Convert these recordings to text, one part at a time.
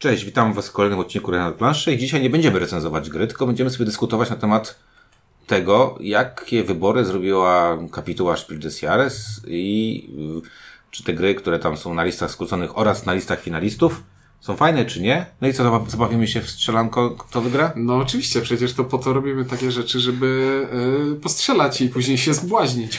Cześć, witam Was w kolejnym odcinku Renat Planszy i dzisiaj nie będziemy recenzować gry, tylko będziemy sobie dyskutować na temat tego, jakie wybory zrobiła kapituła Spiel des Jahres i y, czy te gry, które tam są na listach skróconych oraz na listach finalistów są fajne czy nie. No i co, zabaw- zabawimy się w strzelanko, kto wygra? No oczywiście, przecież to po to robimy takie rzeczy, żeby yy, postrzelać i później się zbłaźnić.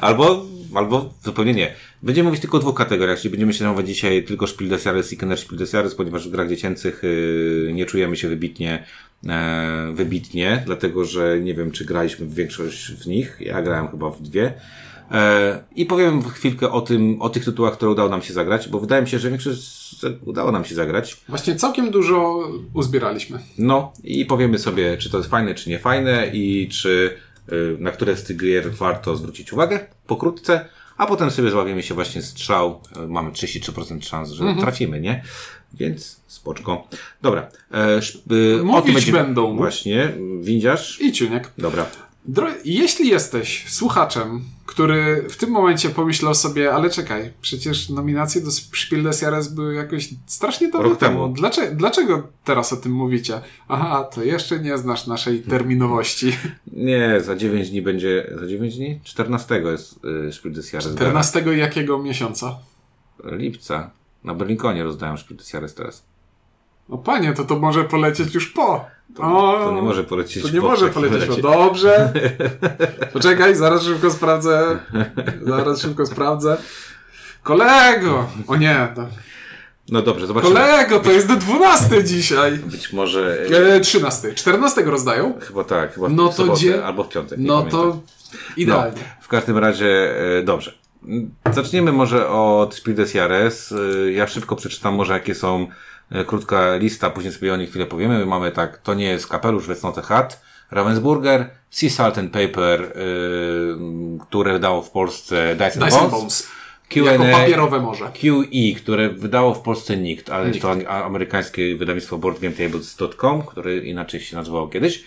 Albo, albo zupełnie nie. Będziemy mówić tylko o dwóch kategoriach, czyli będziemy się zajmować dzisiaj tylko Spiel des Jahres i Kenner Spiel des Jahres, ponieważ w grach dziecięcych yy, nie czujemy się wybitnie, e, wybitnie, dlatego że nie wiem, czy graliśmy w większość z nich. Ja grałem chyba w dwie. E, I powiem chwilkę o tym, o tych tytułach, które udało nam się zagrać, bo wydaje mi się, że większość udało nam się zagrać. Właśnie całkiem dużo uzbieraliśmy. No i powiemy sobie, czy to jest fajne, czy nie fajne i czy y, na które z tych gier warto zwrócić uwagę pokrótce, a potem sobie zławiemy się właśnie strzał. Y, Mamy 33% szans, że trafimy, nie? Więc spoczko. Dobra. E, sz- o Mówić tym będzie- będą. Właśnie, windziarz. I ciuniek. Dobra. Dro- jeśli jesteś słuchaczem, który w tym momencie pomyślał sobie, ale czekaj, przecież nominacje do Spiel des Jahres były jakoś strasznie dawno Rok temu. temu. Dlaczego, dlaczego teraz o tym mówicie? Aha, to jeszcze nie znasz naszej terminowości. Nie, za 9 dni będzie, za 9 dni? 14 jest y, Spiel des Jahres. 14 jakiego miesiąca? Lipca. Na Berlinkonie rozdają Spiel des Jahres teraz. O panie, to to może polecieć już po. To, o, to nie może polecieć To nie po może polecieć po. razie. Dobrze. Poczekaj, zaraz szybko sprawdzę. Zaraz szybko sprawdzę. Kolego! O nie, to... No dobrze, zobaczymy. kolego, to jest do 12 dzisiaj. Być może. E, 13. 14 rozdają? Chyba tak, chyba No w to sobotę, gdzie- albo w piątek. No to idealnie. No, w każdym razie e, dobrze. Zaczniemy może od Spiel des Jahres. E, Ja szybko przeczytam może jakie są krótka lista, później sobie o nich chwilę powiemy. My mamy tak, to nie jest kapelusz, więc not a hat. Ravensburger, Sea Salt and Paper, y, które wydało w Polsce Dice, Dice and Bones. Bones. Q&A, Jako papierowe morze. QE, które wydało w Polsce nikt, ale Nikt. to amerykańskie wydawnictwo boardgametables.com, które inaczej się nazywało kiedyś.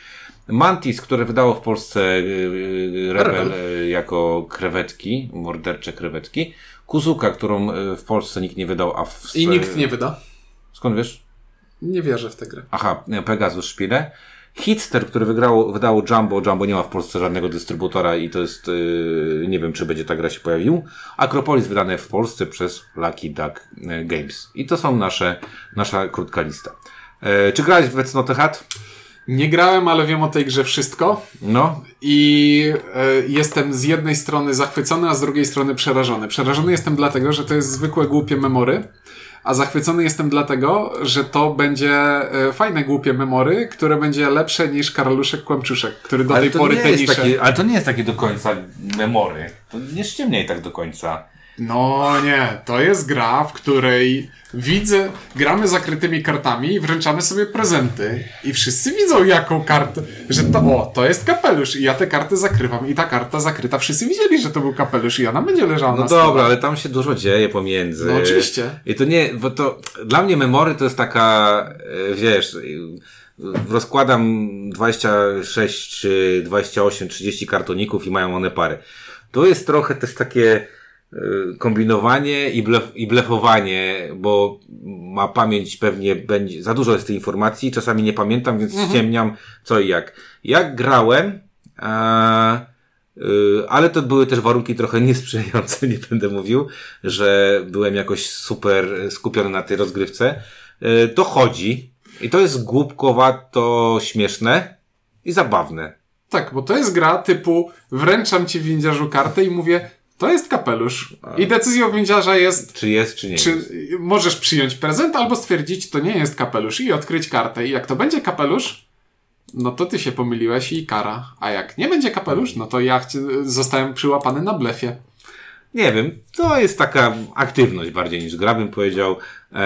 Mantis, które wydało w Polsce y, Rebel Rebel. jako krewetki, mordercze krewetki. Kuzuka, którą w Polsce nikt nie wydał, a w... I nikt nie wyda. Skąd wiesz? Nie wierzę w tę grę. Aha, Pegasus Spiele. Hitster, który wygrało, wydało Jumbo. Jumbo nie ma w Polsce żadnego dystrybutora i to jest, yy, nie wiem, czy będzie ta gra się pojawił. Akropolis wydane w Polsce przez Lucky Duck yy, Games. I to są nasze, nasza krótka lista. Yy, czy grałeś w Wecno Hat? Nie grałem, ale wiem o tej grze wszystko. No, I e, jestem z jednej strony zachwycony, a z drugiej strony przerażony. Przerażony jestem dlatego, że to jest zwykłe głupie memory, a zachwycony jestem dlatego, że to będzie e, fajne głupie memory, które będzie lepsze niż Karaluszek Kłamczuszek, który do tej pory te nisze... ale to nie jest takie do końca memory. To nie ściemniej tak do końca. No nie, to jest gra, w której widzę, gramy zakrytymi kartami i wręczamy sobie prezenty. I wszyscy widzą jaką kartę, że to, o, to jest kapelusz i ja tę kartę zakrywam i ta karta zakryta, wszyscy widzieli, że to był kapelusz i ona będzie leżała No na stole. dobra, ale tam się dużo dzieje pomiędzy. No oczywiście. I to nie, bo to dla mnie memory to jest taka, e, wiesz, rozkładam 26, czy 28, 30 kartoników i mają one pary. To jest trochę też takie kombinowanie i, blef, i blefowanie, bo ma pamięć pewnie będzie, za dużo jest tej informacji, czasami nie pamiętam, więc ściemniam co i jak. Jak grałem, e, Yy, ale to były też warunki trochę niesprzyjające, nie będę mówił, że byłem jakoś super skupiony na tej rozgrywce. Yy, To chodzi i to jest głupkowato śmieszne i zabawne. Tak, bo to jest gra typu wręczam ci windziarzu kartę i mówię, to jest kapelusz. I decyzją windziarza jest, Czy jest, czy nie czy jest. możesz przyjąć prezent albo stwierdzić, to nie jest kapelusz i odkryć kartę. I jak to będzie kapelusz, no to ty się pomyliłeś i kara. A jak nie będzie kapelusz, no to ja zostałem przyłapany na blefie. Nie wiem, to jest taka aktywność bardziej niż gra, bym powiedział. Eee,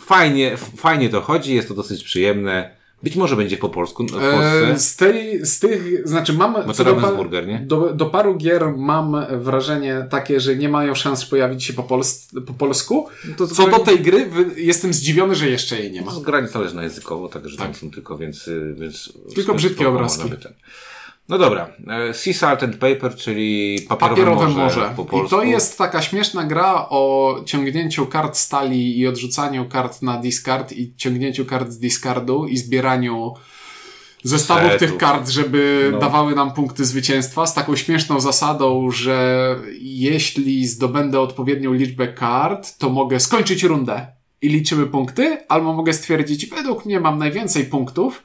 fajnie, fajnie to chodzi, jest to dosyć przyjemne. Być może będzie po polsku w Polsce. E, z, tej, z tych, znaczy mam... Bo to Ravensburger, nie? do, do paru gier mam wrażenie takie, że nie mają szans pojawić się po, pols, po polsku. To Co do tej gry, jestem zdziwiony, że jeszcze jej nie ma. Z granic zależna językowo, także tam są tylko, więc... więc Tylko brzydkie obrazki. ten. No dobra, e, Sea Salt and Paper, czyli papierowe, Papierowe morze, morze. po I polsku. to jest taka śmieszna gra o ciągnięciu kart stali i odrzucaniu kart na discard i ciągnięciu kart z discardu i zbieraniu zestawów Setów. tych kart, żeby No. dawały nam punkty zwycięstwa z taką śmieszną zasadą, że jeśli zdobędę odpowiednią liczbę kart, to mogę skończyć rundę i liczymy punkty, albo mogę stwierdzić, według mnie mam najwięcej punktów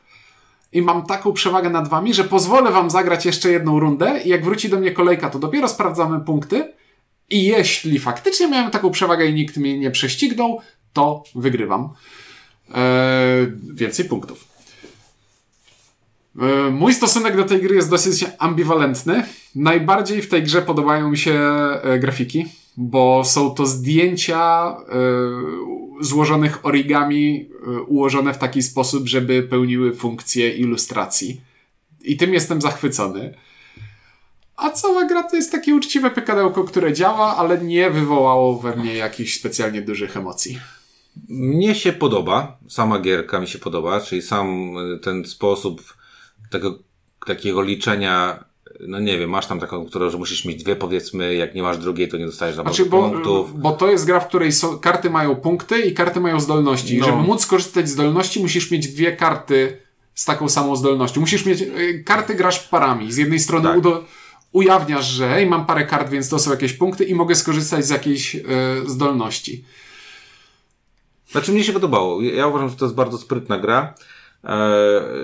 i mam taką przewagę nad wami, że pozwolę wam zagrać jeszcze jedną rundę i jak wróci do mnie kolejka, to dopiero sprawdzamy punkty i jeśli faktycznie miałem taką przewagę i nikt mnie nie prześcignął, to wygrywam. Eee, więcej punktów. Eee, mój stosunek do tej gry jest dosyć ambiwalentny. Najbardziej w tej grze podobają mi się e, grafiki, bo są to zdjęcia e, złożonych origami, e, ułożone w taki sposób, żeby pełniły funkcję ilustracji. I tym jestem zachwycony. A cała gra to jest takie uczciwe pykadełko, które działa, ale nie wywołało we mnie jakichś specjalnie dużych emocji. Mnie się podoba, sama gierka mi się podoba, czyli sam y, ten sposób tego, takiego liczenia, no nie wiem, masz tam taką, którą, że musisz mieć dwie powiedzmy, jak nie masz drugiej, to nie dostajesz za Znaczy, bo, punktów. bo to jest gra, w której są, karty mają punkty i karty mają zdolności. I No. żeby móc skorzystać z zdolności, musisz mieć dwie karty z taką samą zdolnością. Musisz mieć, y, karty grasz parami. Z jednej strony Tak. udo, ujawniasz, że hej, mam parę kart, więc to są jakieś punkty i mogę skorzystać z jakiejś y, zdolności. Znaczy mnie się podobało. Ja uważam, że to jest bardzo sprytna gra e,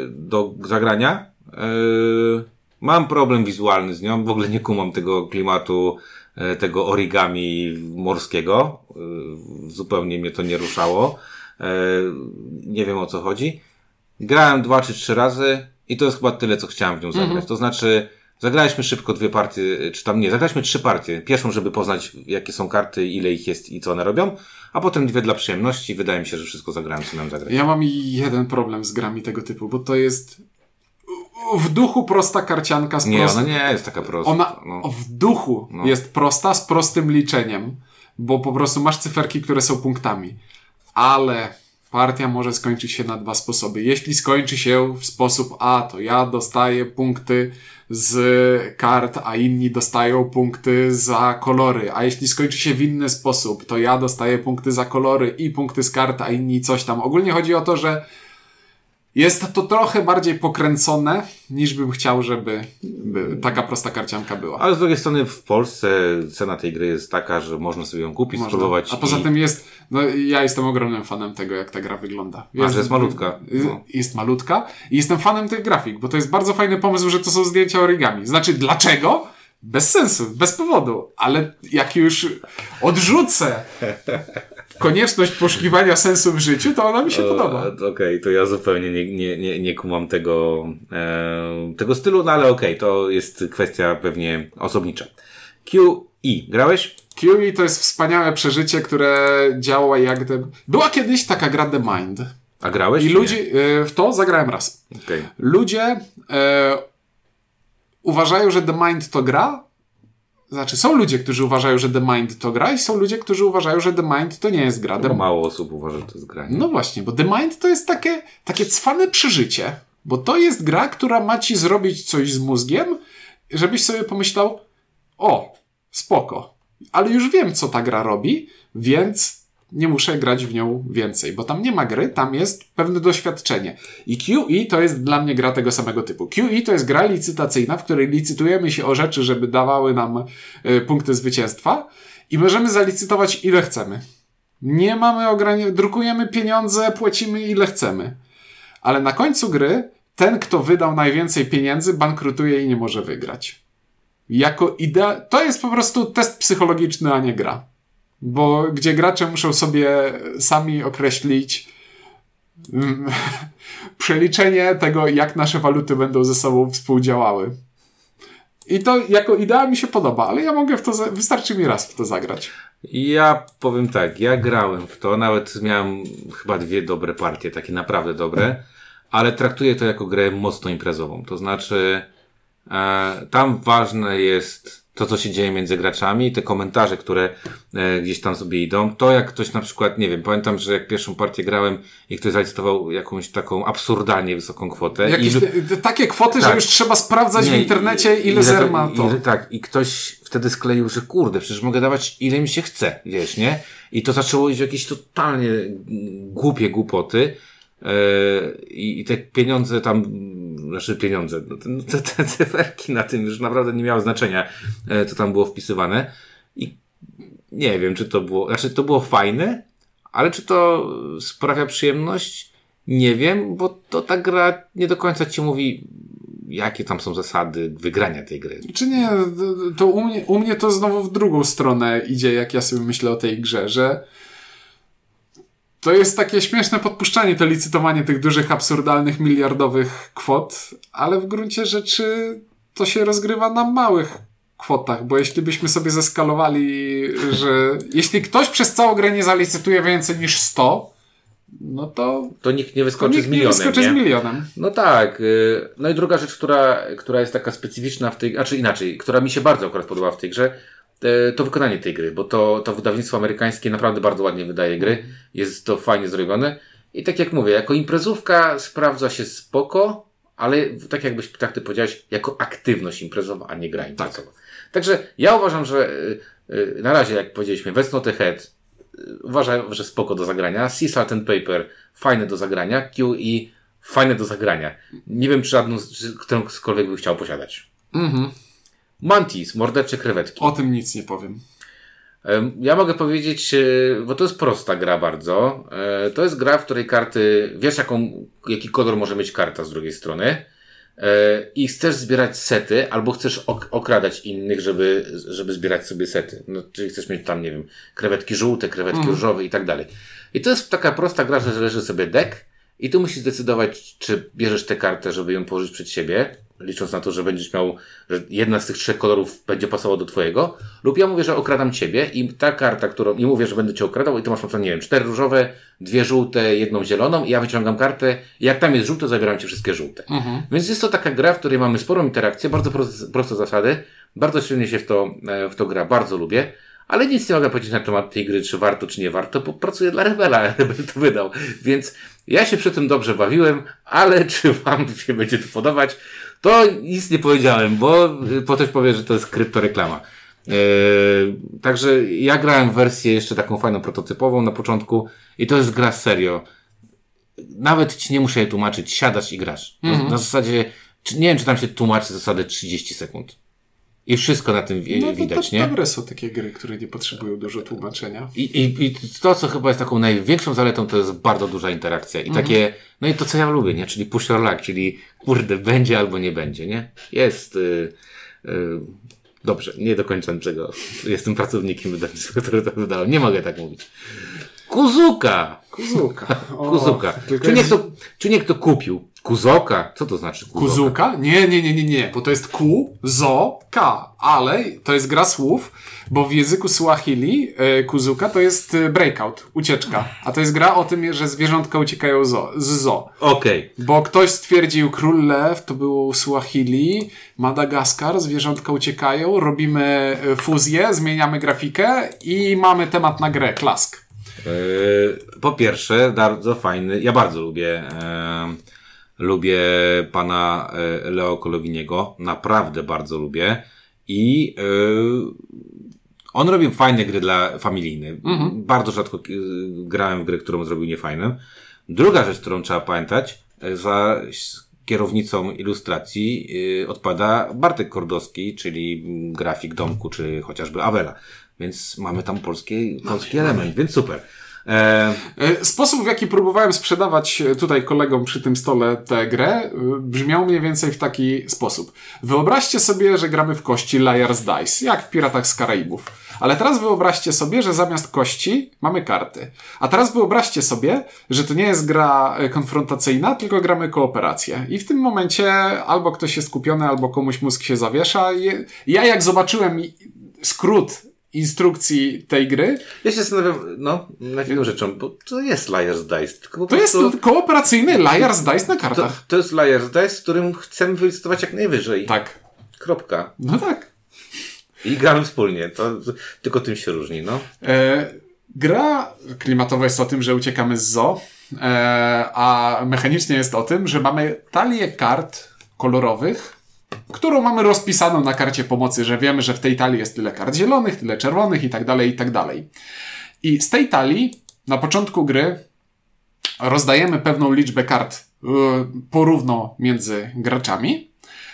do zagrania. E, mam problem wizualny z nią. W ogóle nie kumam tego klimatu, e, tego origami morskiego. E, zupełnie mnie to nie ruszało. E, nie wiem o co chodzi. Grałem dwa czy trzy razy i to jest chyba tyle, co chciałem w nią zagrać. To znaczy, zagraliśmy szybko dwie partie, czy tam nie, zagraliśmy trzy partie. Pierwszą, żeby poznać, jakie są karty, ile ich jest i co one robią, a potem dwie dla przyjemności. Wydaje mi się, że wszystko zagrałem, co miałem zagrać. Ja mam jeden problem z grami tego typu, bo to jest w duchu prosta karcianka z Nie, prostym... ona nie jest taka prosta. Ona no. w duchu No. jest prosta, z prostym liczeniem, bo po prostu masz cyferki, które są punktami. Ale partia może skończyć się na dwa sposoby. Jeśli skończy się w sposób A, to ja dostaję punkty z kart, a inni dostają punkty za kolory. A jeśli skończy się w inny sposób, to ja dostaję punkty za kolory i punkty z kart, a inni coś tam. Ogólnie chodzi o to, że jest to trochę bardziej pokręcone, niż bym chciał, żeby by taka prosta karcianka była. Ale z drugiej strony w Polsce cena tej gry jest taka, że można sobie ją kupić, Można. spróbować. A poza i... tym jest, no ja jestem ogromnym fanem tego, jak ta gra wygląda. A, że jest malutka. No. Jest malutka i jestem fanem tych grafik, bo to jest bardzo fajny pomysł, że to są zdjęcia origami. Znaczy, dlaczego? Bez sensu, bez powodu, ale jak już odrzucę konieczność poszukiwania sensu w życiu, to ona mi się podoba. E, Okej, to ja zupełnie nie, nie, nie, nie kumam tego, e, tego stylu, no ale okej, to jest kwestia pewnie osobnicza. QE, grałeś? QE to jest wspaniałe przeżycie, które działa jak... The... Była kiedyś taka gra The Mind. A grałeś? I ludzie, e, w to zagrałem raz. Okej. Ludzie e, uważają, że The Mind to gra. Znaczy, są ludzie, którzy uważają, że The Mind to gra, i są ludzie, którzy uważają, że The Mind to nie jest gra. The... mało osób uważa, że to jest gra. nie? No właśnie, bo The Mind to jest takie, takie cwane przeżycie. Bo to jest gra, która ma ci zrobić coś z mózgiem, żebyś sobie pomyślał, o, spoko, ale już wiem, co ta gra robi, więc nie muszę grać w nią więcej, bo tam nie ma gry, tam jest pewne doświadczenie. I QE to jest dla mnie gra tego samego typu. QE to jest gra licytacyjna, w której licytujemy się o rzeczy, żeby dawały nam y, punkty zwycięstwa i możemy zalicytować ile chcemy. Nie mamy ograniczeń, drukujemy pieniądze, płacimy ile chcemy. Ale na końcu gry ten, kto wydał najwięcej pieniędzy, bankrutuje i nie może wygrać. Jako idea, to jest po prostu test psychologiczny, a nie gra. Bo gdzie gracze muszą sobie sami określić mm, przeliczenie tego, jak nasze waluty będą ze sobą współdziałały. I to jako idea mi się podoba, ale ja mogę w to, wystarczy mi raz w to zagrać. Ja powiem tak, ja grałem w to, nawet miałem chyba dwie dobre partie, takie naprawdę dobre, ale traktuję to jako grę mocno imprezową. To znaczy, e, tam ważne jest to, co się dzieje między graczami, te komentarze, które e, gdzieś tam sobie idą, to jak ktoś na przykład, nie wiem, pamiętam, że jak pierwszą partię grałem i ktoś zarejestrował jakąś taką absurdalnie wysoką kwotę. Jakieś i, te, takie kwoty, Tak. że już trzeba sprawdzać w Nie, internecie, i- ile i- zer ma to. I, tak, i ktoś wtedy skleił, że kurde, przecież mogę dawać ile mi się chce, wiesz, nie? I to zaczęło iść w jakieś totalnie głupie głupoty. I, I te pieniądze tam, znaczy pieniądze, no te, no te, te cyferki na tym już naprawdę nie miały znaczenia, e, co tam było wpisywane. I nie wiem, czy to było, znaczy to było fajne, ale czy to sprawia przyjemność? Nie wiem, bo to ta gra nie do końca ci mówi, jakie tam są zasady wygrania tej gry. Czy nie, to u mnie, u mnie to znowu w drugą stronę idzie, jak ja sobie myślę o tej grze, że to jest takie śmieszne podpuszczanie, to licytowanie tych dużych, absurdalnych, miliardowych kwot, ale w gruncie rzeczy to się rozgrywa na małych kwotach, bo jeśli byśmy sobie zeskalowali, że jeśli ktoś przez całą grę nie zalicytuje więcej niż 100, no to, To nikt nie wyskoczy nikt z nie milionem, wyskoczy nie? z milionem. No tak. y, No i druga rzecz, która, która jest taka specyficzna w tej, znaczy inaczej, która mi się bardzo akurat podoba w tej grze, to wykonanie tej gry, bo to, to wydawnictwo amerykańskie naprawdę bardzo ładnie wydaje gry. Jest to fajnie zrobione. I tak jak mówię, jako imprezówka sprawdza się spoko, ale tak jakbyś tak ty powiedziałeś, jako aktywność imprezowa, a nie gra imprezowa. Także ja uważam, że y, y, na razie, jak powiedzieliśmy, West Not Ahead y, uważam, że spoko do zagrania. Sea Salt and Paper fajne do zagrania. QE fajne do zagrania. Nie wiem, czy żadną, czy którąkolwiek by chciał posiadać. Mhm. Mantis, mordercze krewetki. O tym nic nie powiem. Em, Ja mogę powiedzieć, e, bo to jest prosta gra bardzo. E, To jest gra, w której karty, wiesz jaką, jaki kolor może mieć karta z drugiej strony. E, I chcesz zbierać sety, albo chcesz ok- okradać innych, żeby, żeby zbierać sobie sety. No, czyli chcesz mieć tam, nie wiem, krewetki żółte, krewetki różowe i tak dalej. I to jest taka prosta gra, że leży sobie deck i ty musisz zdecydować, czy bierzesz tę kartę, żeby ją położyć przed siebie, licząc na to, że będziesz miał, że jedna z tych trzech kolorów będzie pasowała do twojego, lub ja mówię, że okradam ciebie i ta karta, którą, nie mówię, że będę cię okradał i ty masz na przykład, nie wiem, cztery różowe, dwie żółte, jedną zieloną i ja wyciągam kartę i jak tam jest żółte, zabieram ci wszystkie żółte. Więc jest to taka gra, w której mamy sporą interakcję, bardzo proste, proste zasady, bardzo silnie się w to, e, w to gra, bardzo lubię. Ale nic nie mogę powiedzieć na temat tej gry, czy warto, czy nie warto, bo pracuję dla Rebela, Rebel to wydał. Więc ja się przy tym dobrze bawiłem, ale czy wam się będzie to podobać, to nic nie powiedziałem, bo y, potem powiem, że to jest kryptoreklama. Yy, także ja grałem wersję jeszcze taką fajną prototypową na początku i to jest gra serio. Nawet ci nie muszę je tłumaczyć, siadasz i grasz. Na, na zasadzie, nie wiem czy tam się tłumaczy zasadę 30 sekund. I wszystko na tym No to, widać, to, nie? dobre są takie gry, które nie potrzebują dużo tłumaczenia. I, i, I to, co chyba jest taką największą zaletą, to jest bardzo duża interakcja. I takie, no i to, co ja lubię, nie? Czyli push your luck, czyli kurde, będzie albo nie będzie, nie? Jest. Y, y, dobrze, nie dokończam czego. Jestem pracownikiem wydawnictwa, które to wydało. Nie mogę tak mówić. Kuzuka! Kuzuka. O, Kuzuka. Czy jest- to, czy niech to kupił? Kuzoka? Co to znaczy kuzoka? Kuzuka? Nie, nie, nie, nie, nie, bo to jest ku, zo, ka, ale to jest gra słów, bo w języku Swahili e, kuzuka to jest e, breakout, ucieczka, a to jest gra o tym, że zwierzątka uciekają zo, z zo. Okej. Bo ktoś stwierdził, król lew, to było Swahili, Madagaskar, zwierzątka uciekają, robimy e, fuzję, zmieniamy grafikę i mamy temat na grę, klask. Yy, Po pierwsze, bardzo fajny. Ja bardzo lubię. E, lubię pana e, Leo Kolowiniego. Naprawdę bardzo lubię. I e, on robił fajne gry dla familijne. Bardzo rzadko e, grałem w grę, którą zrobił niefajną. Druga rzecz, którą trzeba pamiętać, za kierownicą ilustracji odpada Bartek Kordowski, czyli grafik Domku, czy chociażby Avela. Więc mamy tam polski, polski element, więc super. E, Sposób, w jaki próbowałem sprzedawać e, tutaj kolegom przy tym stole tę grę, e, brzmiał mniej więcej w taki sposób. Wyobraźcie sobie, że gramy w kości Liar's Dice, jak w Piratach z Karaibów. Ale teraz wyobraźcie sobie, że zamiast kości mamy karty. A teraz wyobraźcie sobie, że to nie jest gra e, konfrontacyjna, tylko gramy kooperację. I w tym momencie albo ktoś jest skupiony, albo komuś mózg się zawiesza. Ja jak zobaczyłem skrót instrukcji tej gry, ja się zastanawiam, no, nad jedną rzeczą, bo to jest Liar's Dice, tylko To jest prostu, kooperacyjny Liar's Dice na to, kartach. to jest Liar's Dice, w którym chcemy wylicytować jak najwyżej. Tak. Kropka. No tak. I gramy wspólnie, to tylko tym się różni, no. E, gra klimatowa jest o tym, że uciekamy z zoo, e, a mechanicznie jest o tym, że mamy talię kart kolorowych, którą mamy rozpisaną na karcie pomocy, że wiemy, że w tej talii jest tyle kart zielonych, tyle czerwonych i tak dalej, i tak dalej. I z tej talii na początku gry rozdajemy pewną liczbę kart yy, porówno między graczami,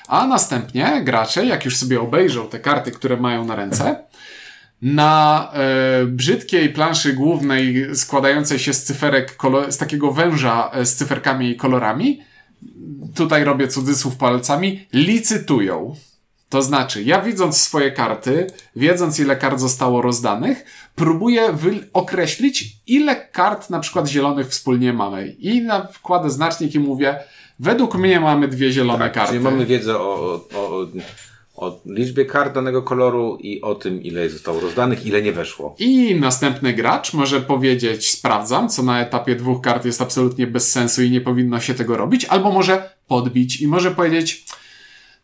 a następnie gracze, jak już sobie obejrzą te karty, które mają na ręce, na e, brzydkiej planszy głównej składającej się z cyferek, z takiego węża e, z cyferkami i kolorami, tutaj robię cudzysłów palcami, licytują. To znaczy, ja widząc swoje karty, wiedząc ile kart zostało rozdanych, próbuję określić, ile kart na przykład zielonych wspólnie mamy. I nakładę znacznik i mówię, według mnie mamy dwie zielone tak, karty. Czyli mamy wiedzę o, o, o o liczbie kart danego koloru i o tym, ile zostało rozdanych, ile nie weszło. I następny gracz może powiedzieć, sprawdzam, co na etapie dwóch kart jest absolutnie bez sensu i nie powinno się tego robić, albo może podbić i może powiedzieć,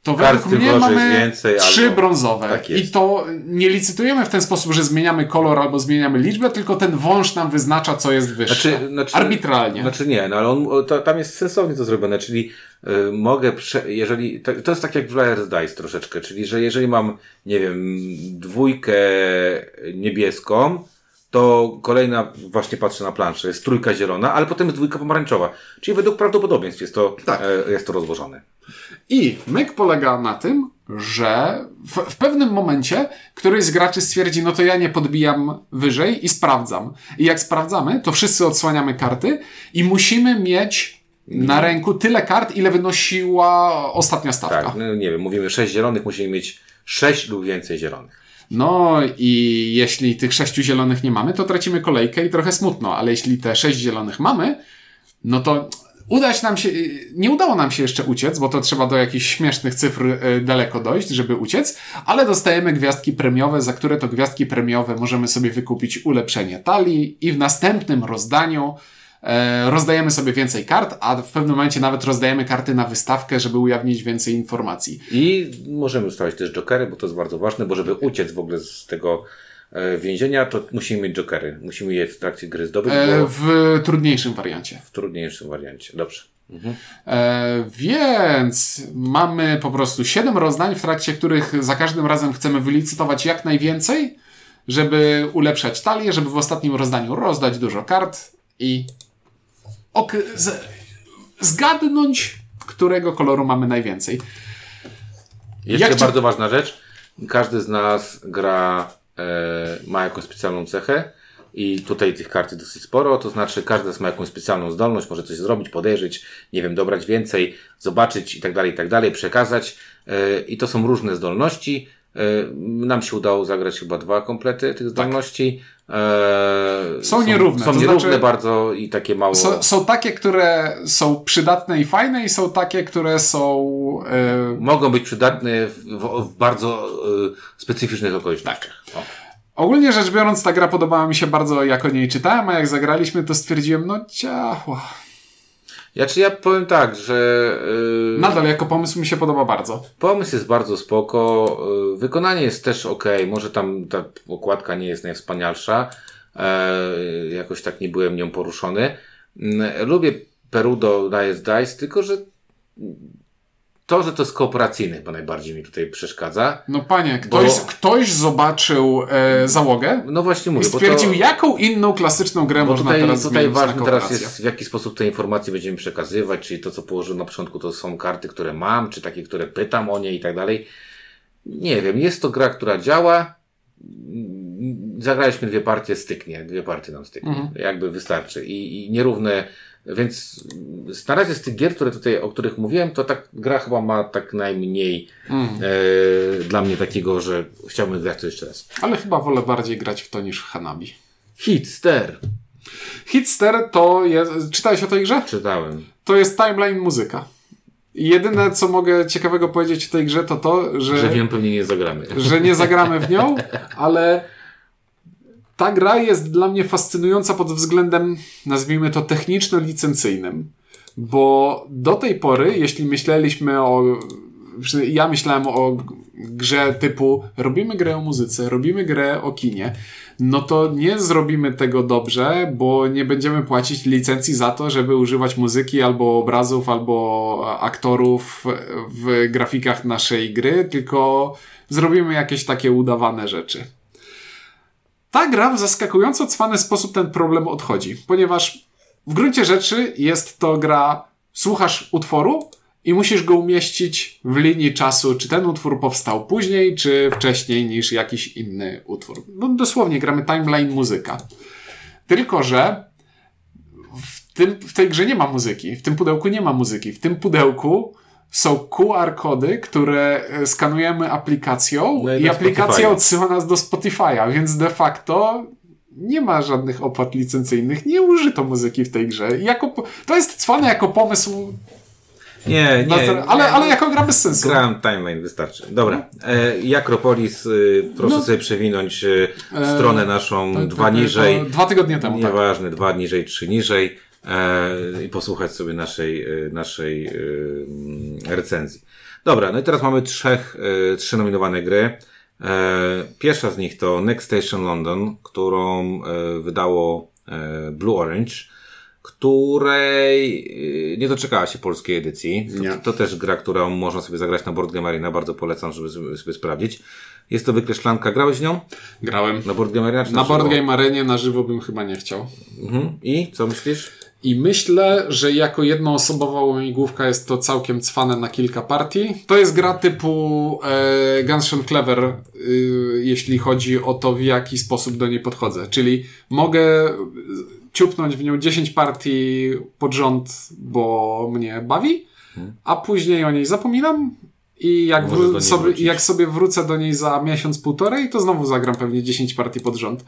to według mnie mamy więcej, trzy albo... brązowe. Tak I to nie licytujemy w ten sposób, że zmieniamy kolor albo zmieniamy liczbę, tylko ten wąż nam wyznacza, co jest wyższe. Znaczy, znaczy, Arbitralnie. Znaczy nie, no ale on, to, tam jest sensownie to zrobione, czyli y, mogę, prze, jeżeli, to, to, jest tak jak w Layers Dice troszeczkę, czyli że jeżeli mam, nie wiem, dwójkę niebieską, to kolejna, właśnie patrzę na planszę, jest trójka zielona, ale potem jest dwójka pomarańczowa. Czyli według prawdopodobieństw jest to, tak. e, jest to rozłożone. I myk polega na tym, że w, w, pewnym momencie któryś z graczy stwierdzi, no to ja nie podbijam wyżej i sprawdzam. I jak sprawdzamy, to wszyscy odsłaniamy karty i musimy mieć na ręku tyle kart, ile wynosiła ostatnia stawka. Tak, no nie wiem, mówimy sześć zielonych, musimy mieć sześć lub więcej zielonych. No i jeśli tych sześciu zielonych nie mamy, to tracimy kolejkę i trochę smutno, ale jeśli te sześć zielonych mamy, no to udać nam się, nie udało nam się jeszcze uciec, bo to trzeba do jakichś śmiesznych cyfr e, daleko dojść, żeby uciec, ale dostajemy gwiazdki premiowe, za które to gwiazdki premiowe możemy sobie wykupić ulepszenie talii i w następnym rozdaniu rozdajemy sobie więcej kart, a w pewnym momencie nawet rozdajemy karty na wystawkę, żeby ujawnić więcej informacji. I możemy ustawić też jokery, bo to jest bardzo ważne, bo żeby uciec w ogóle z tego E, więzienia, to musimy mieć jokery. Musimy je w trakcie gry zdobyć. E, w trudniejszym wariancie. W trudniejszym wariancie, dobrze. Mhm. E, więc mamy po prostu 7 rozdań, w trakcie których za każdym razem chcemy wylicytować jak najwięcej, żeby ulepszać talię, żeby w ostatnim rozdaniu rozdać dużo kart i ok z zgadnąć, którego koloru mamy najwięcej. Jeszcze jak bardzo ważna rzecz. Każdy z nas gra E, ma jakąś specjalną cechę i tutaj tych kart jest dosyć sporo, to znaczy każdy ma jakąś specjalną zdolność, może coś zrobić, podejrzeć, nie wiem, dobrać więcej, zobaczyć i tak dalej, i tak dalej, przekazać e, i to są różne zdolności. E, nam się udało zagrać chyba dwa komplety tych zdolności. Tak. Są, są nierówne. Są to nierówne znaczy, bardzo i takie mało. Są, są, takie, które są przydatne i fajne, i są takie, które są. Mogą być przydatne w, w bardzo specyficznych okolicznościach. Tak. O. Ogólnie rzecz biorąc, ta gra podobała mi się bardzo, jak o niej czytałem, a jak zagraliśmy, to stwierdziłem, no ciachła. Ja czy ja powiem tak, że. Yy, Nadal jako pomysł mi się podoba bardzo. Pomysł jest bardzo spoko. Yy, wykonanie jest też ok. Może tam ta okładka nie jest najwspanialsza. Yy, jakoś tak nie byłem nią poruszony. Yy, lubię Perudo Dice Dice, tylko że to, że to jest kooperacyjny, bo najbardziej mi tutaj przeszkadza. No panie, ktoś, bo... ktoś zobaczył e, załogę no właśnie mówię, i stwierdził, to... jaką inną klasyczną grę można tutaj, teraz Tutaj ważne teraz jest, w jaki sposób te informacje będziemy przekazywać, czyli to, co położyłem na początku, to są karty, które mam, czy takie, które pytam o nie i tak dalej. Nie wiem, jest to gra, która działa. Zagraliśmy dwie partie, styknie. Dwie partie nam styknie. Mhm. Jakby wystarczy. I, i nierówne więc na razie z tych gier, które tutaj, o których mówiłem, to tak gra chyba ma tak najmniej mm. e, dla mnie takiego, że chciałbym grać to jeszcze raz. Ale chyba wolę bardziej grać w to niż w Hanabi. Hitster. Hitster to jest... Czytałeś o tej grze? Czytałem. To jest timeline muzyka. Jedyne, co mogę ciekawego powiedzieć o tej grze, to to, że... Że wiem, pewnie nie zagramy. Że nie zagramy w nią, ale ta gra jest dla mnie fascynująca pod względem, nazwijmy to, techniczno-licencyjnym. Bo do tej pory, jeśli myśleliśmy o. Ja myślałem o grze typu robimy grę o muzyce, robimy grę o kinie, no to nie zrobimy tego dobrze, bo nie będziemy płacić licencji za to, żeby używać muzyki albo obrazów, albo aktorów w grafikach naszej gry, tylko zrobimy jakieś takie udawane rzeczy. Ta gra w zaskakująco cwany sposób ten problem odchodzi, ponieważ w gruncie rzeczy jest to gra, słuchasz utworu, i musisz go umieścić w linii czasu, czy ten utwór powstał później, czy wcześniej niż jakiś inny utwór. No dosłownie gramy timeline muzyka. Tylko, że w, tym, w tej grze nie ma muzyki, w tym pudełku nie ma muzyki. W tym pudełku są QR kody, które e, skanujemy aplikacją no i, i aplikacja odsyła nas do Spotify'a, więc de facto nie ma żadnych opłat licencyjnych, nie użyto muzyki w tej grze. Jako, to jest cwane jako pomysł nie, nie. ale, ale jako gra bez sensu. Grałem timeline, wystarczy. Dobra. E, Jakropolis, y, proszę no. sobie przewinąć y, e, stronę naszą tak, dwa tak, niżej. Dwa tygodnie temu. Tak. Nieważne, tak. dwa niżej, trzy niżej. E, I posłuchać sobie naszej, e, naszej e, recenzji. Dobra, no i teraz mamy trzech, trzy nominowane gry. Pierwsza z nich to Next Station London, którą wydało Blue Orange której y, nie doczekała się polskiej edycji. To, to, też gra, którą można sobie zagrać na Board Game Arena. Bardzo polecam, żeby sobie, sprawdzić. Jest to wykreślanka. Grałeś nią? Grałem. Na Board Game Arena? na, na Board Game Arenie na żywo bym chyba nie chciał. Mhm. I co myślisz? I myślę, że jako jednoosobowa łamigłówka jest to całkiem cwane na kilka partii. To jest gra typu e, Guns Clever, y, jeśli chodzi o to, w jaki sposób do niej podchodzę. Czyli mogę ciupnąć w nią 10 partii pod rząd, bo mnie bawi, a później o niej zapominam i jak, wró- sobie, jak sobie wrócę do niej za miesiąc, półtorej, to znowu zagram pewnie 10 partii pod rząd.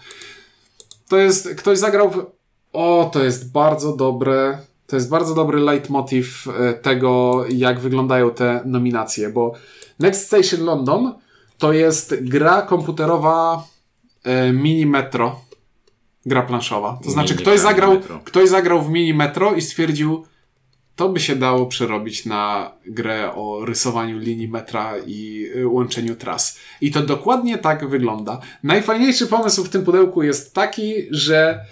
To jest, ktoś zagrał w... O, to jest bardzo dobre, to jest bardzo dobry leitmotiv e, tego, jak wyglądają te nominacje, bo Next Station London to jest gra komputerowa e, mini metro gra planszowa. To znaczy, ktoś zagrał, ktoś zagrał w mini metro i stwierdził, to by się dało przerobić na grę o rysowaniu linii metra i y, łączeniu tras. I to dokładnie tak wygląda. Najfajniejszy pomysł w tym pudełku jest taki, że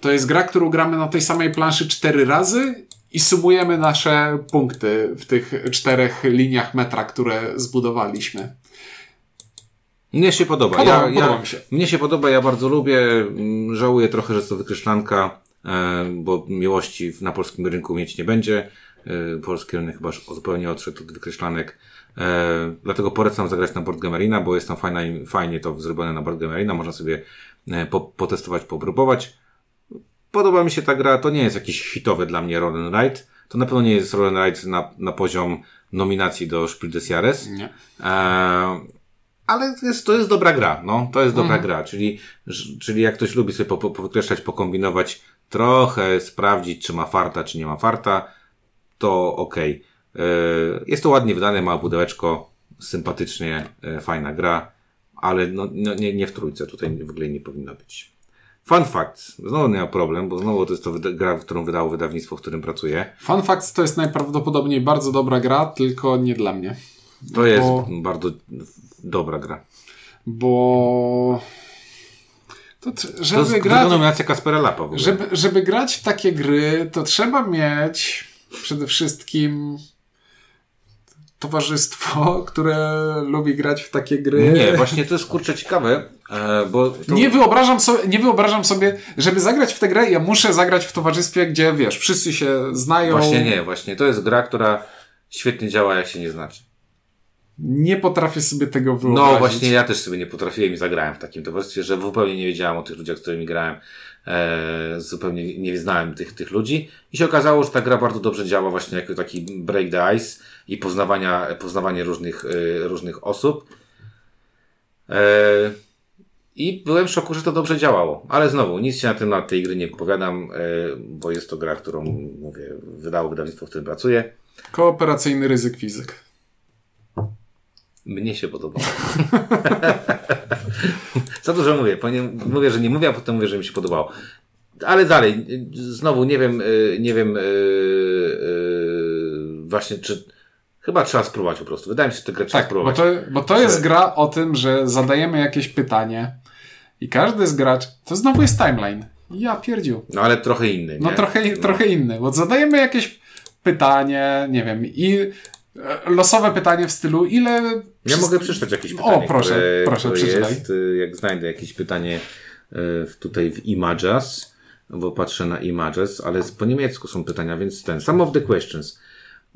to jest gra, którą gramy na tej samej planszy cztery razy i sumujemy nasze punkty w tych czterech liniach metra, które zbudowaliśmy. Mnie się podoba. Podoba, ja, podoba mi się. Mnie się podoba, ja bardzo lubię. Mm, żałuję trochę, że to wykreślanka, e, bo miłości na polskim rynku mieć nie będzie. E, polski rynek chyba zupełnie odszedł od wykreślanek. E, dlatego polecam zagrać na Board Gamerina, bo jest tam fajna, fajnie to zrobione na Board Gamerina. Można sobie po, potestować, popróbować. Podoba mi się ta gra. To nie jest jakiś hitowy dla mnie Roll Ride. To na pewno nie jest Roll Ride na, na poziom nominacji do Spiel des Jahres. Nie. E, ale to jest, to jest dobra gra, no, to jest dobra mhm. gra, czyli, czyli jak ktoś lubi sobie po, po, pokombinować, trochę sprawdzić, czy ma farta, czy nie ma farta, to okej. Okay. Jest to ładnie wydane, ma pudełeczko, sympatycznie, e, fajna gra, ale no, no, nie, nie w trójce, tutaj w ogóle nie powinno być. Fun Facts. Znowu nie ma problem, bo znowu to jest to gra, którą wydało wydawnictwo, w którym pracuję. Fun Facts to jest najprawdopodobniej bardzo dobra gra, tylko nie dla mnie. To jest bardzo dobra gra. Bo to, żeby to jest grać, nominacja Kaspera Lapa w ogóle. Żeby, żeby grać w takie gry, to trzeba mieć przede wszystkim towarzystwo, które lubi grać w takie gry. Nie, właśnie to jest kurczę ciekawe, e, bo... To... Nie, wyobrażam sobie, nie wyobrażam sobie, żeby zagrać w tę grę, ja muszę zagrać w towarzystwie, gdzie wiesz, wszyscy się znają. Właśnie nie, właśnie to jest gra, która świetnie działa, jak się nie znaczy. Nie potrafię sobie tego wyobrazić. No właśnie, ja też sobie nie potrafiłem i zagrałem w takim towarzystwie, że zupełnie nie wiedziałem o tych ludziach, z którymi grałem. E, zupełnie nie znałem tych, tych ludzi. I się okazało, że ta gra bardzo dobrze działa właśnie jako taki break the ice i poznawania, poznawanie różnych, e, różnych osób. E, I byłem w szoku, że to dobrze działało. Ale znowu, nic się na tym na tej gry nie wypowiadam, e, bo jest to gra, którą, mówię, wydało wydawnictwo, w którym pracuję. Kooperacyjny ryzyk fizyk. Mnie się podoba. Za dużo mówię. Mówię, że nie mówię, a potem mówię, że mi się podobało. Ale dalej, znowu nie wiem, y, nie wiem, y, y, właśnie czy Chyba trzeba spróbować po prostu. Wydaje mi się, że tę grę trzeba Tak, bo spróbować. to, bo to jest gra o tym, że zadajemy jakieś pytanie i każdy z gracz, to znowu jest timeline. Ja pierdził. No ale trochę inny. No nie? trochę, trochę inny, bo zadajemy jakieś pytanie, nie wiem, i losowe pytanie w stylu, ile... Ja mogę przeczytać jakieś pytanie. O, proszę, które, proszę, które przeczytaj. jest, y, jak znajdę jakieś pytanie y, tutaj w Images, bo patrzę na Images, ale po niemiecku są pytania, więc ten. Some of the questions.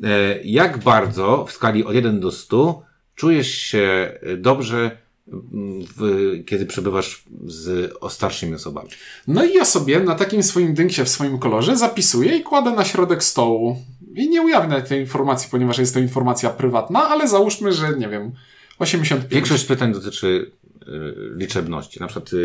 E, Jak bardzo w skali od 1 do 100 czujesz się y, dobrze, w, kiedy przebywasz z o starszymi osobami? No i ja sobie na takim swoim dynksie w swoim kolorze zapisuję i kładę na środek stołu. I nie ujawnię tej informacji, ponieważ jest to informacja prywatna, ale załóżmy, że nie wiem, 85. Większość pytań dotyczy y, liczebności. Na przykład, y,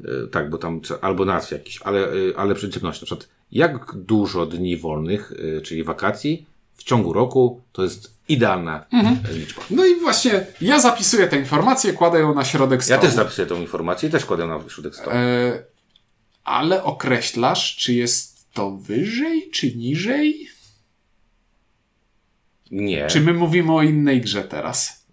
y, tak, bo tam, albo nazw jakichś, ale, y, ale przy liczebności. Na przykład, jak dużo dni wolnych, y, czyli wakacji, w ciągu roku to jest idealna Mhm. liczba. No i właśnie ja zapisuję tę informację, kładę ją na środek stołu. Ja też zapisuję tą informację i też kładę na środek stołu. E, ale określasz, czy jest to wyżej, czy niżej? Nie. Czy my mówimy o innej grze teraz?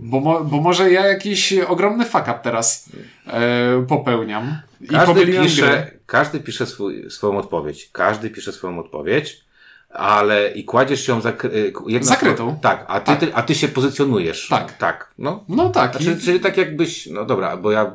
Bo, mo, bo może ja jakiś ogromny fuck up teraz e, popełniam. I Każdy grę. pisze, każdy pisze swój, swoją odpowiedź. Każdy pisze swoją odpowiedź, ale i kładziesz ją zakry, jedna Zakrytą. Tak, a ty, Tak. Ty, a ty się pozycjonujesz. Tak. Tak. No, No tak. Znaczy, i- czyli tak jakbyś, no dobra, bo ja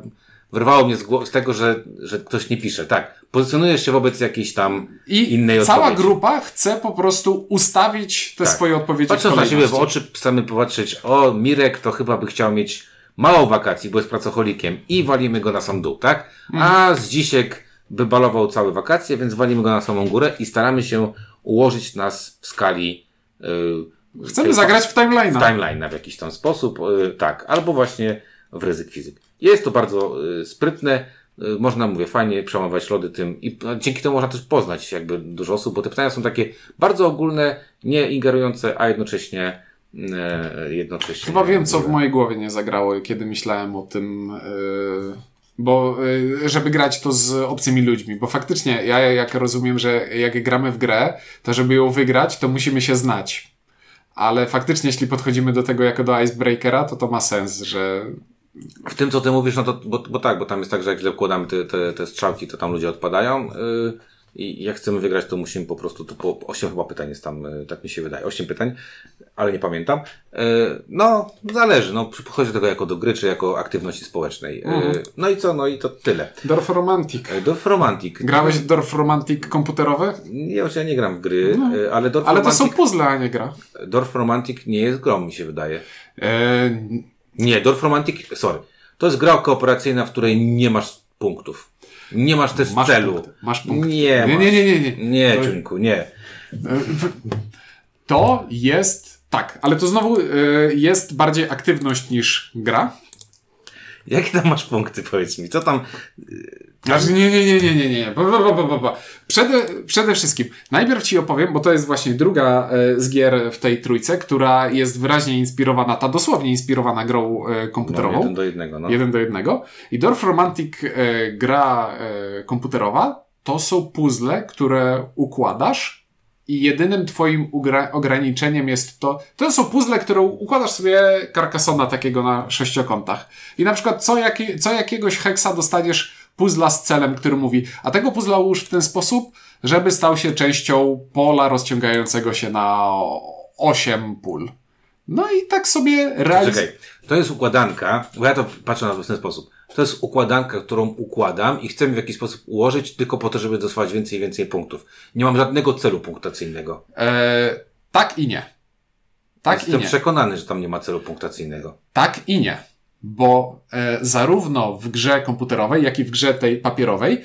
wyrwało mnie z, głowy, z tego, że, że ktoś nie pisze. Tak, pozycjonujesz się wobec jakiejś tam I innej cała odpowiedzi. grupa chce po prostu ustawić te Tak. swoje odpowiedzi Patrząc w na siebie w oczy, chcemy popatrzeć, o, Mirek to chyba by chciał mieć mało wakacji, bo jest pracocholikiem i walimy go na sam dół, tak? Mhm. A z dzisiek by balował całe wakacje, więc walimy go na samą górę i staramy się ułożyć nas w skali yy, Chcemy zagrać w w timeline'a. timeline w jakiś tam sposób, y, tak, albo właśnie w ryzyk fizyk. Jest to bardzo y, sprytne, y, można, mówię, fajnie przełamywać lody tym i no, dzięki temu można też poznać jakby dużo osób, bo te pytania są takie bardzo ogólne, nie ingerujące, a jednocześnie y, jednocześnie... Chyba wiem, co w mojej głowie nie zagrało, kiedy myślałem o tym, yy, bo żeby grać to z obcymi ludźmi, bo faktycznie ja jak rozumiem, że jak gramy w grę, to żeby ją wygrać, to musimy się znać. Ale faktycznie, jeśli podchodzimy do tego jako do icebreakera, to to ma sens, że W tym, co ty mówisz, no to, bo, bo tak, bo tam jest tak, że jak źle wkładamy te, te, te strzałki, to tam ludzie odpadają. Yy, I jak chcemy wygrać, to musimy po prostu, to po 8 chyba pytań jest tam, yy, tak mi się wydaje, 8 pytań, ale nie pamiętam. Yy, no, zależy, no, podchodzi do tego jako do gry, czy jako aktywności społecznej. Yy, No i co, no i to tyle. Dorf Romantic. Yy, Dorf Romantic. Grałeś w Dorf Romantic komputerowe? Już ja nie gram w gry, yy, ale Dorf Ale to Romantic, są puzzle, a nie gra. Dorf Romantic nie jest grą, mi się wydaje. Eee, Nie, Dorf Romantic, sorry. To jest gra kooperacyjna, w której nie masz punktów. Nie masz też masz celu. punkty, Masz punkty. Nie, nie, nie, nie, nie, nie. Nie, To- Ciuńku, nie. To jest. Tak, ale to znowu y, jest bardziej aktywność niż gra. Jakie tam masz punkty, powiedz mi? Co tam... Znaczy, nie, nie, nie, nie, nie, nie. Ba, ba, ba, ba, ba. Przede, przede wszystkim, najpierw ci opowiem, bo to jest właśnie druga e, z gier w tej trójce, która jest wyraźnie inspirowana, ta dosłownie inspirowana grą e, No, komputerową. jeden do jednego, no. Jeden do jednego. I Dorf Romantic e, gra komputerowa to są puzzle, które układasz i jedynym twoim ograniczeniem jest to, to są puzzle, które układasz sobie Carcassona takiego na sześciokątach. I na przykład co, co jakiegoś heksa dostaniesz puzzla z celem, który mówi, a tego puzzla ułóż w ten sposób, żeby stał się częścią pola rozciągającego się na osiem pól. No i tak sobie realizujesz. To jest układanka, bo ja to patrzę na to w ten sposób. To jest układanka, którą układam i chcę w jakiś sposób ułożyć tylko po to, żeby dostawać więcej i więcej punktów. Nie mam żadnego celu punktacyjnego. E, tak i nie. Tak Jestem i nie. przekonany, że tam nie ma celu punktacyjnego. Tak i nie. Bo e, zarówno w grze komputerowej, jak i w grze tej papierowej,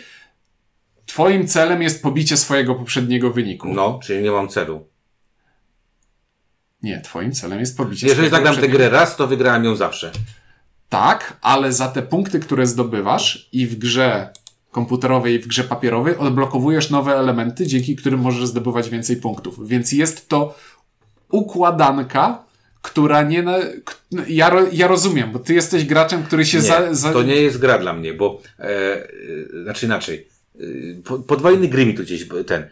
twoim celem jest pobicie swojego poprzedniego wyniku. No, czyli nie mam celu. Nie, twoim celem jest pobicie Jeżeli swojego zagram tę grę raz, to wygrałem ją zawsze. Tak, ale za te punkty, które zdobywasz i w grze komputerowej, i w grze papierowej odblokowujesz nowe elementy, dzięki którym możesz zdobywać więcej punktów. Więc jest to układanka, która nie... Na... Ja, ja rozumiem, bo ty jesteś graczem, który się Nie, za... za... to nie jest gra dla mnie, bo e, e, znaczy inaczej. E, po, podwojny gry mi tu gdzieś ten.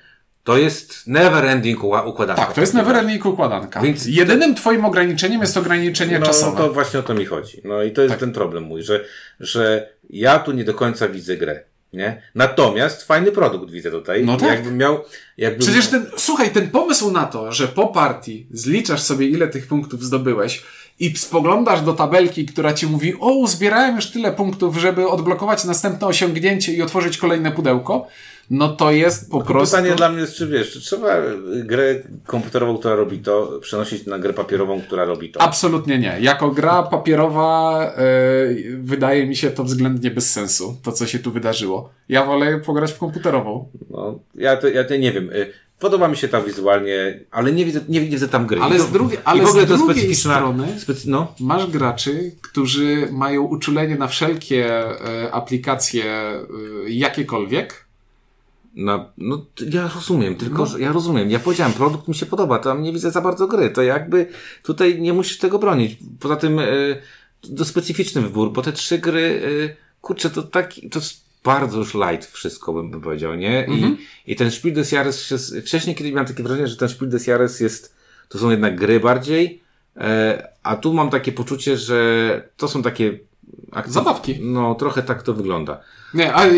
To jest never ending układanka. Tak, to jest neverending układanka. Więc- Jedynym twoim ograniczeniem jest ograniczenie no, czasowe. to właśnie o to mi chodzi. No i to jest Tak. ten problem mój, że, że ja tu nie do końca widzę grę. Nie? Natomiast fajny produkt widzę tutaj. No tak. Jakbym miał. Jakbym... Przecież ten, słuchaj, ten pomysł na to, że po partii zliczasz sobie ile tych punktów zdobyłeś i spoglądasz do tabelki, która ci mówi, o, uzbierałem już tyle punktów, żeby odblokować następne osiągnięcie i otworzyć kolejne pudełko, no to jest po prostu... Pytanie dla mnie jest, czy wiesz, czy trzeba grę komputerową, która robi to, przenosić na grę papierową, która robi to? Absolutnie nie. Jako gra papierowa e, wydaje mi się to względnie bez sensu, to co się tu wydarzyło. Ja wolę pograć w komputerową. No, ja, to, ja to nie wiem. Y, Podoba mi się ta wizualnie, ale nie widzę, nie widzę tam gry. Ale to- z drugiej- i ale w ogóle z to drugiej specyficzna, strony- Specy, no, Masz graczy, którzy mają uczulenie na wszelkie e, aplikacje e, jakiekolwiek. Na, no, ja rozumiem, tylko że ja rozumiem. Ja powiedziałem, produkt mi się podoba, tam nie widzę za bardzo gry. To jakby tutaj nie musisz tego bronić. Poza tym y, to specyficzny wybór, bo te trzy gry, y, kurczę, to taki, to jest bardzo już light wszystko, bym, bym powiedział, nie? I, I ten Spiel des Jahres, się, wcześniej kiedyś miałem takie wrażenie, że ten Spiel des Jahres jest, to są jednak gry bardziej, e, a tu mam takie poczucie, że to są takie Zabawki. No, trochę tak to wygląda. Nie, ale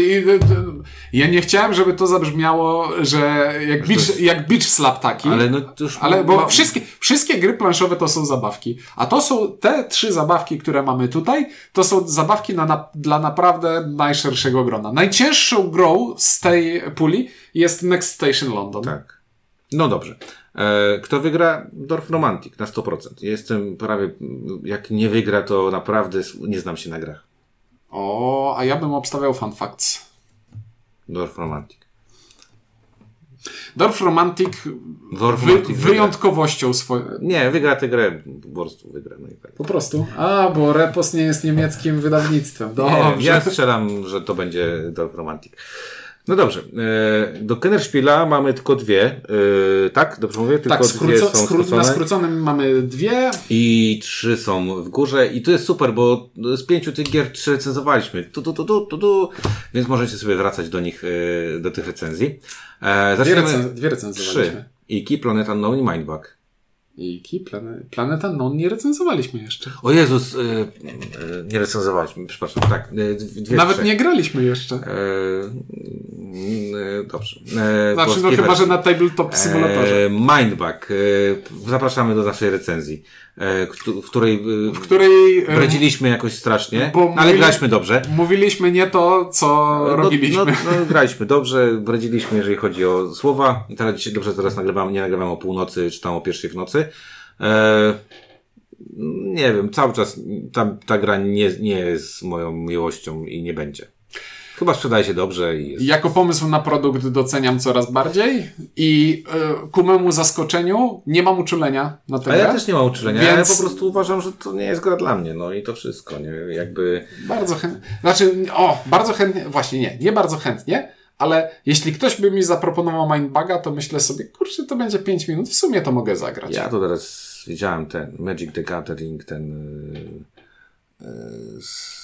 ja nie chciałem, żeby to zabrzmiało, że jak beach, jak beach slap taki. Ale no to już Ale bo ma- wszystkie, wszystkie gry planszowe to są zabawki. A to są te trzy zabawki, które mamy tutaj, to są zabawki na, na, dla naprawdę najszerszego grona. Najcięższą grą z tej puli jest Next Station London. Tak. No dobrze. E, kto wygra? Dorf Romantic na 100%. Jestem prawie, jak nie wygra, to naprawdę nie znam się na grach. O, a ja bym obstawiał Fun Facts. Dorf Romantic. Dorf Romantic, Dorf wy, Romantic wygra. wyjątkowością swoją. Nie, wygra tę grę. Po prostu wygra. No i tak. Po prostu. A, bo Repos nie jest niemieckim wydawnictwem. Nie, Dobrze. ja strzelam, że to będzie Dorf Romantic. No dobrze. E, do Kennerspiela mamy tylko dwie. E, tak? Dobrze mówię? Tylko Tak, dwie skróco, są skró, na skróconym mamy dwie. I trzy są w górze i to jest super, bo z pięciu tych gier trzy recenzowaliśmy. Tu, tu, tu, tu, tu, tu. Więc możecie sobie wracać do nich, e, do tych recenzji. E, Dwie, zaczniemy recen, dwie recenzowaliśmy. trzy. Iki, Planet Unknown i Mindbug. I Ki, Plane, Planeta Non nie recenzowaliśmy jeszcze. O Jezus, e, e, nie recenzowaliśmy, przepraszam, tak. dwie, Nawet trzy. nie graliśmy jeszcze. Mm, e, dobrze. Znaczy, no chyba, że na Tabletop. E, Mindbug. E, zapraszamy do naszej recenzji, w której w której Bredziliśmy jakoś strasznie, ale mówili- graliśmy dobrze. mówiliśmy nie to, co No, robiliśmy. No, no, graliśmy dobrze, bredziliśmy, jeżeli chodzi o słowa. I teraz dzisiaj dobrze teraz nagrywamy, nie nagrywamy o północy, czy tam o pierwszej w nocy. Nie wiem, cały czas ta, ta gra nie, nie jest moją miłością i nie będzie. Chyba sprzedaje się dobrze i jest. Jako pomysł na produkt doceniam coraz bardziej i e, ku memu zaskoczeniu nie mam uczulenia na tę A ja też nie mam uczulenia, Więc- ja po prostu uważam, że to nie jest gra dla mnie, no i to wszystko, nie? Jakby... Bardzo chętnie. Znaczy, o, bardzo chętnie. Właśnie nie, nie bardzo chętnie, ale jeśli ktoś by mi zaproponował Mindbuga, to myślę sobie, kurczę, to będzie 5 minut, w sumie to mogę zagrać. Ja to teraz widziałem ten Magic the Gathering, ten yy, yy, z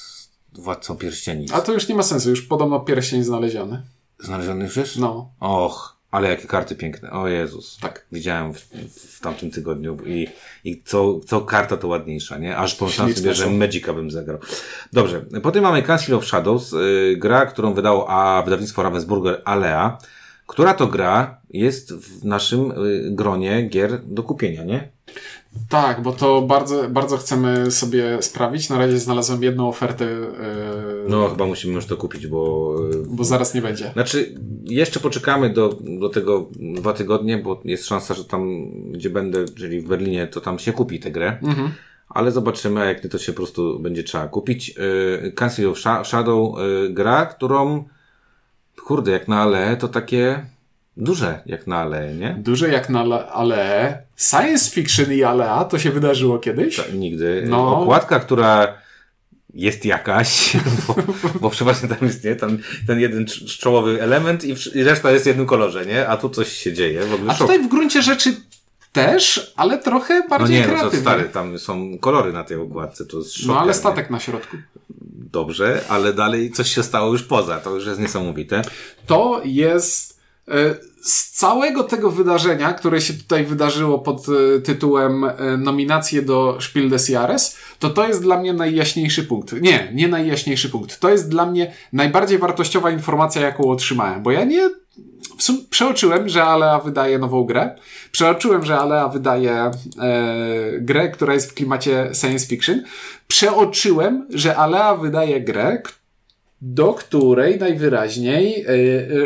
Władcą Pierścieni. A to już nie ma sensu, już podobno pierścień znaleziony. Znaleziony już jest? No. Och, ale jakie karty piękne. O Jezus. Tak. Widziałem w, w tamtym tygodniu i, i co, co karta to ładniejsza, nie? Aż pomyślałem sobie, że. Magica bym zagrał. Dobrze. Potem mamy Council of Shadows, yy, gra, którą wydało a wydawnictwo Ravensburger Alea, która to gra jest w naszym yy, gronie gier do kupienia, nie? Tak, bo to bardzo, bardzo chcemy sobie sprawić. Na razie znalazłem jedną ofertę, yy, No, chyba musimy już to kupić, bo yy, bo zaraz nie będzie. Znaczy, jeszcze poczekamy do, do tego dwa tygodnie, bo jest szansa, że tam, gdzie będę, czyli w Berlinie, to tam się kupi tę grę. Mhm. Ale zobaczymy, jak nie, to się po prostu będzie trzeba kupić. Yy, Council of Sha- Shadow, yy, gra, którą, kurde, jak na ale, to takie duże jak na ale, nie? Duże jak na la- ale science fiction i alea to się wydarzyło kiedyś. To nigdy. No. Okładka, która jest jakaś, bo, bo przeważnie tam jest, nie? Tam ten jeden cz- czołowy element i, i reszta jest w jednym kolorze, nie? A tu coś się dzieje. W ogóle A tutaj w gruncie rzeczy też, ale trochę No bardziej nie, no to kreatywnie. stary, tam są kolory na tej okładce, to jest szok. No ale statek na środku. Dobrze, ale dalej coś się stało już poza, to już jest niesamowite. To jest z całego tego wydarzenia, które się tutaj wydarzyło pod e, tytułem e, nominacje do Spiel des Jahres, to to jest dla mnie najjaśniejszy punkt. Nie, nie najjaśniejszy punkt. To jest dla mnie najbardziej wartościowa informacja, jaką otrzymałem, bo ja nie w przeoczyłem, że Alea wydaje nową grę. Przeoczyłem, że Alea wydaje e, grę, która jest w klimacie science fiction. Przeoczyłem, że Alea wydaje grę, do której najwyraźniej e,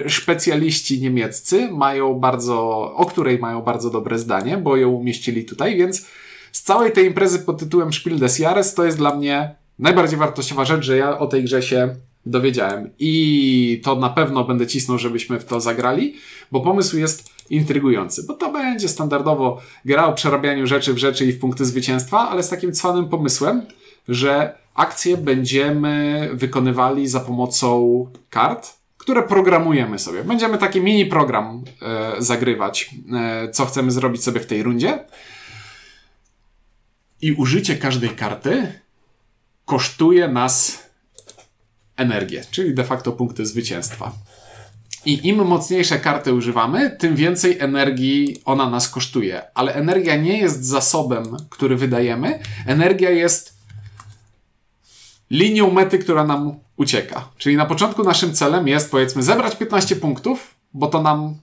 e, specjaliści niemieccy mają bardzo, o której mają bardzo dobre zdanie, bo ją umieścili tutaj, więc z całej tej imprezy pod tytułem Spiel des Jahres to jest dla mnie najbardziej wartościowa rzecz, że ja o tej grze się dowiedziałem. I to na pewno będę cisnął, żebyśmy w to zagrali, bo pomysł jest intrygujący, bo to będzie standardowo gra o przerabianiu rzeczy w rzeczy i w punkty zwycięstwa, ale z takim cwanym pomysłem, że akcje będziemy wykonywali za pomocą kart, które programujemy sobie. Będziemy taki mini program e, zagrywać, e, co chcemy zrobić sobie w tej rundzie. I użycie każdej karty kosztuje nas energię, czyli de facto punkty zwycięstwa. I im mocniejsze karty używamy, tym więcej energii ona nas kosztuje. Ale energia nie jest zasobem, który wydajemy. Energia jest linią mety, która nam ucieka. Czyli na początku naszym celem jest, powiedzmy, zebrać 15 punktów, bo to nam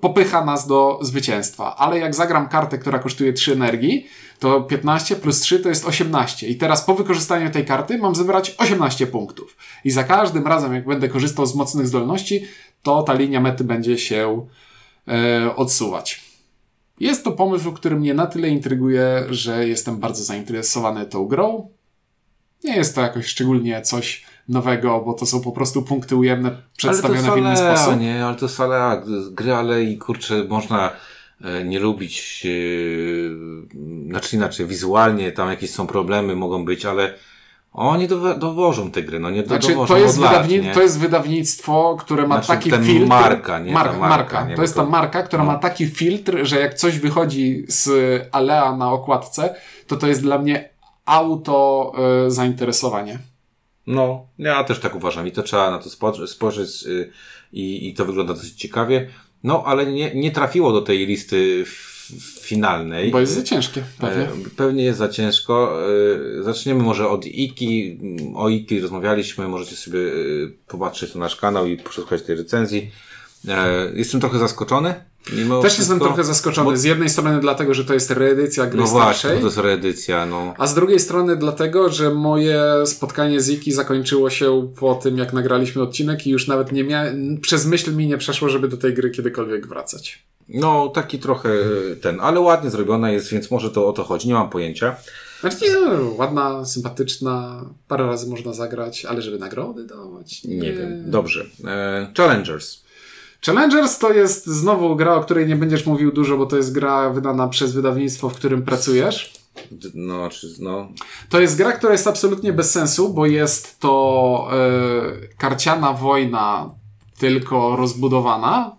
popycha nas do zwycięstwa. Ale jak zagram kartę, która kosztuje 3 energii, to 15 plus 3 to jest 18. I teraz po wykorzystaniu tej karty mam zebrać 18 punktów. I za każdym razem, jak będę korzystał z mocnych zdolności, to ta linia mety będzie się e, odsuwać. Jest to pomysł, który mnie na tyle intryguje, że jestem bardzo zainteresowany tą grą. Nie jest to jakoś szczególnie coś nowego, bo to są po prostu punkty ujemne przedstawione w inny sposób. Nie, ale to sale gry, ale i kurczę, można e, nie lubić, yy, znaczy inaczej, wizualnie tam jakieś są problemy, mogą być, ale oni do, dowożą te gry, no nie znaczy, dowożą to jest, wydawni nie? to jest wydawnictwo, które ma znaczy, taki filtr. Marka, nie? Marka, marka. marka. Nie, to jest ta marka, która no. ma taki filtr, że jak coś wychodzi z Alea na okładce, to to jest dla mnie auto y, zainteresowanie. No, ja też tak uważam i to trzeba na to spojrzeć y, i, i to wygląda dosyć ciekawie. No, ale nie, nie trafiło do tej listy finalnej. Bo jest za ciężkie, pewnie. E, pewnie jest za ciężko. E, zaczniemy może od Iki. O Iki rozmawialiśmy, możecie sobie popatrzeć na nasz kanał i przesłuchać tej recenzji. Jestem trochę zaskoczony. Mimo Też jestem trochę zaskoczony. Bo... Z jednej strony dlatego, że to jest reedycja gry no starszej. Właśnie, to jest reedycja, no. A z drugiej strony dlatego, że moje spotkanie z Iki zakończyło się po tym, jak nagraliśmy odcinek i już nawet nie miałem, przez myśl mi nie przeszło, żeby do tej gry kiedykolwiek wracać. No, taki trochę ten, ale ładnie zrobiona jest, więc może to o to chodzi, nie mam pojęcia. Znaczy, nie, ładna, sympatyczna, parę razy można zagrać, ale żeby nagrody dawać? Nie, nie wiem. Dobrze. E, Challengers. Challengers to jest znowu gra, o której nie będziesz mówił dużo, bo to jest gra wydana przez wydawnictwo, w którym pracujesz. No, czy, no. To jest gra, która jest absolutnie bez sensu, bo jest to e, karciana wojna, tylko rozbudowana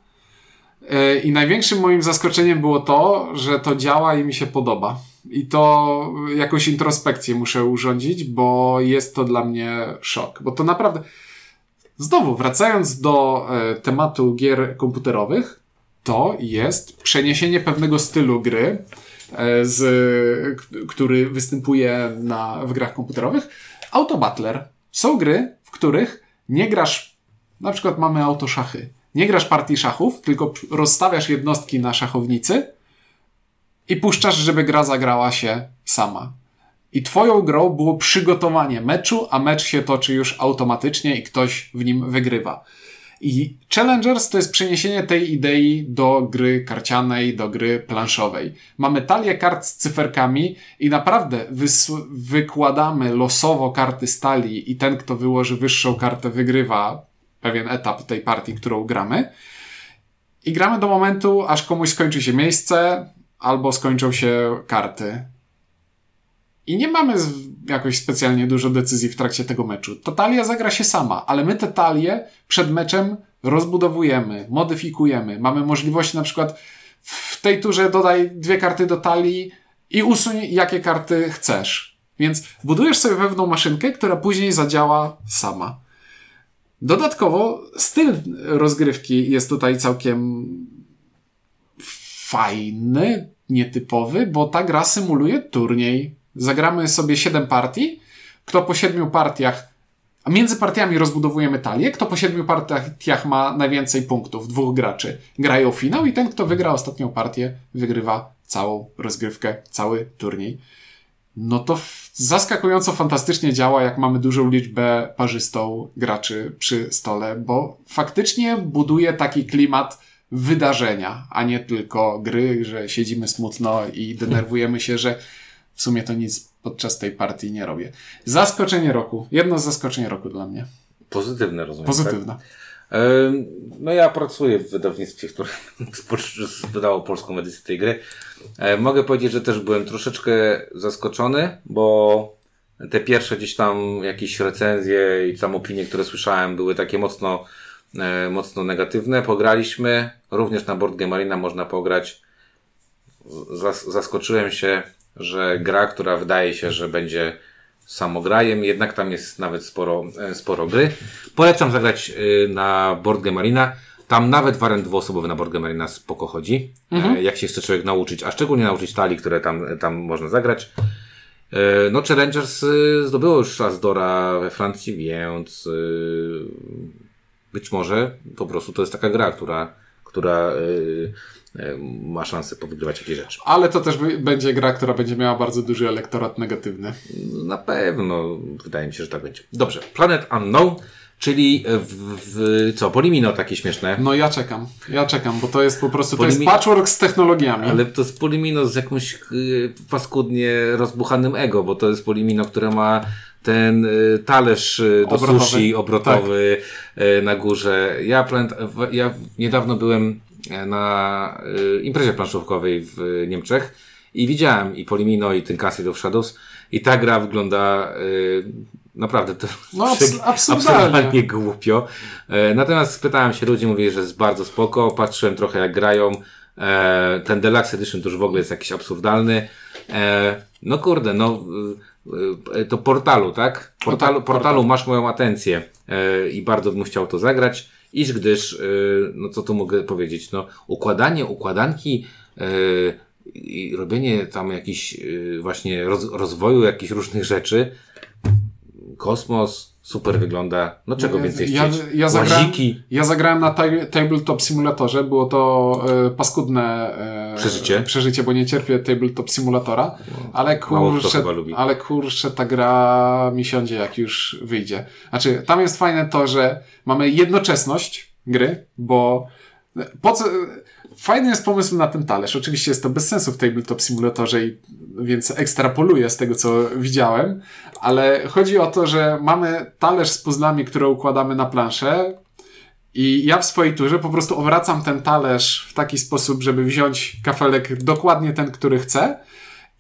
E, I największym moim zaskoczeniem było to, że to działa i mi się podoba. I to jakąś introspekcję muszę urządzić, bo jest to dla mnie szok. Bo to naprawdę. Znowu, wracając do e, tematu gier komputerowych, to jest przeniesienie pewnego stylu gry, e, z, który występuje na, w grach komputerowych. Auto Battler. Są gry, w których nie grasz. Na przykład mamy autoszachy nie grasz partii szachów, tylko rozstawiasz jednostki na szachownicy i puszczasz, żeby gra zagrała się sama. I twoją grą było przygotowanie meczu, a mecz się toczy już automatycznie i ktoś w nim wygrywa. I Challengers to jest przeniesienie tej idei do gry karcianej, do gry planszowej. Mamy talię kart z cyferkami i naprawdę wykładamy losowo karty stali i ten, kto wyłoży wyższą kartę, wygrywa pewien etap tej partii, którą gramy. I gramy do momentu, aż komuś skończy się miejsce, albo skończą się karty. I nie mamy jakoś specjalnie dużo decyzji w trakcie tego meczu. To talia zagra się sama, ale my te talie przed meczem rozbudowujemy, modyfikujemy. Mamy możliwość na przykład w tej turze dodaj dwie karty do talii i usuń jakie karty chcesz. Więc budujesz sobie pewną maszynkę, która później zadziała sama. Dodatkowo styl rozgrywki jest tutaj całkiem fajny, nietypowy, bo ta gra symuluje turniej. Zagramy sobie 7 partii. Kto po 7 partiach, a między partiami rozbudowujemy talię, kto po 7 partiach ma najwięcej punktów, dwóch graczy, grają finał i ten, kto wygra ostatnią partię, wygrywa całą rozgrywkę, cały turniej. No to zaskakująco fantastycznie działa, jak mamy dużą liczbę parzystą graczy przy stole, bo faktycznie buduje taki klimat wydarzenia, a nie tylko gry, że siedzimy smutno i denerwujemy się, że w sumie to nic podczas tej partii nie robię. Zaskoczenie roku. Jedno z zaskoczeń roku dla mnie. Pozytywne, rozumiem. Pozytywne. Tak? No ja pracuję w wydawnictwie, które wydało polską edycję tej gry. Mogę powiedzieć, że też byłem troszeczkę zaskoczony, bo te pierwsze gdzieś tam jakieś recenzje i tam opinie, które słyszałem, były takie mocno, e, mocno negatywne. Pograliśmy, również na Board Game Arena można pograć. Zas zaskoczyłem się, że gra, która wydaje się, że będzie samograjem, jednak tam jest nawet sporo, e, sporo gry. Polecam zagrać e, na Board Game Arena. Tam nawet wariant dwuosobowy na Board Game Arena spoko chodzi. E, mhm. Jak się chce człowiek nauczyć, a szczególnie nauczyć talii, które tam, tam można zagrać. No, Challengers zdobyło już Dora we Francji, więc być może po prostu to jest taka gra, która, która ma szansę powygrywać jakieś rzeczy. Ale to też będzie gra, która będzie miała bardzo duży elektorat negatywny. Na pewno. Wydaje mi się, że tak będzie. Dobrze. Planet Unknown. Czyli w, w, co, Polimino takie śmieszne. No ja czekam, ja czekam, bo to jest po prostu, Polimi... to jest patchwork z technologiami. Ale to jest Polimino z jakimś y, paskudnie rozbuchanym ego, bo to jest Polimino, które ma ten y, talerz y, do obrotowy. sushi obrotowy tak. na górze. Ja, planet, ja niedawno byłem na y, imprezie planszówkowej w Niemczech i widziałem i Polimino i ten Castle of Shadows i ta gra wygląda naprawdę to no, abs absurdalnie głupio. E, natomiast spytałem się ludzi, mówili, że jest bardzo spoko, patrzyłem trochę jak grają. E, ten Deluxe Edition to już w ogóle jest jakiś absurdalny. E, no kurde, no to portalu, tak? Portalu, no tak, portalu masz moją atencję i bardzo bym chciał to zagrać iż gdyż, y, no co tu mogę powiedzieć, no układanie układanki y, i robienie tam jakiś y, właśnie roz, rozwoju jakichś różnych rzeczy, kosmos, super wygląda. No czego więcej ja, chcieć? Ja, zagrałem, ja zagrałem na Tabletop Simulatorze, było to e, paskudne e, przeżycie. przeżycie, bo nie cierpię Tabletop Simulatora, ale kurczę, ale kurczę, ta gra mi siądzie jak już wyjdzie. Znaczy, tam jest fajne to, że mamy jednoczesność gry, bo po co, fajny jest pomysł na ten talerz. Oczywiście jest to bez sensu w Tabletop Simulatorze, i, więc ekstrapoluję z tego, co widziałem, ale chodzi o to, że mamy talerz z puzzlami, które układamy na planszę i ja w swojej turze po prostu obracam ten talerz w taki sposób, żeby wziąć kafelek dokładnie ten, który chcę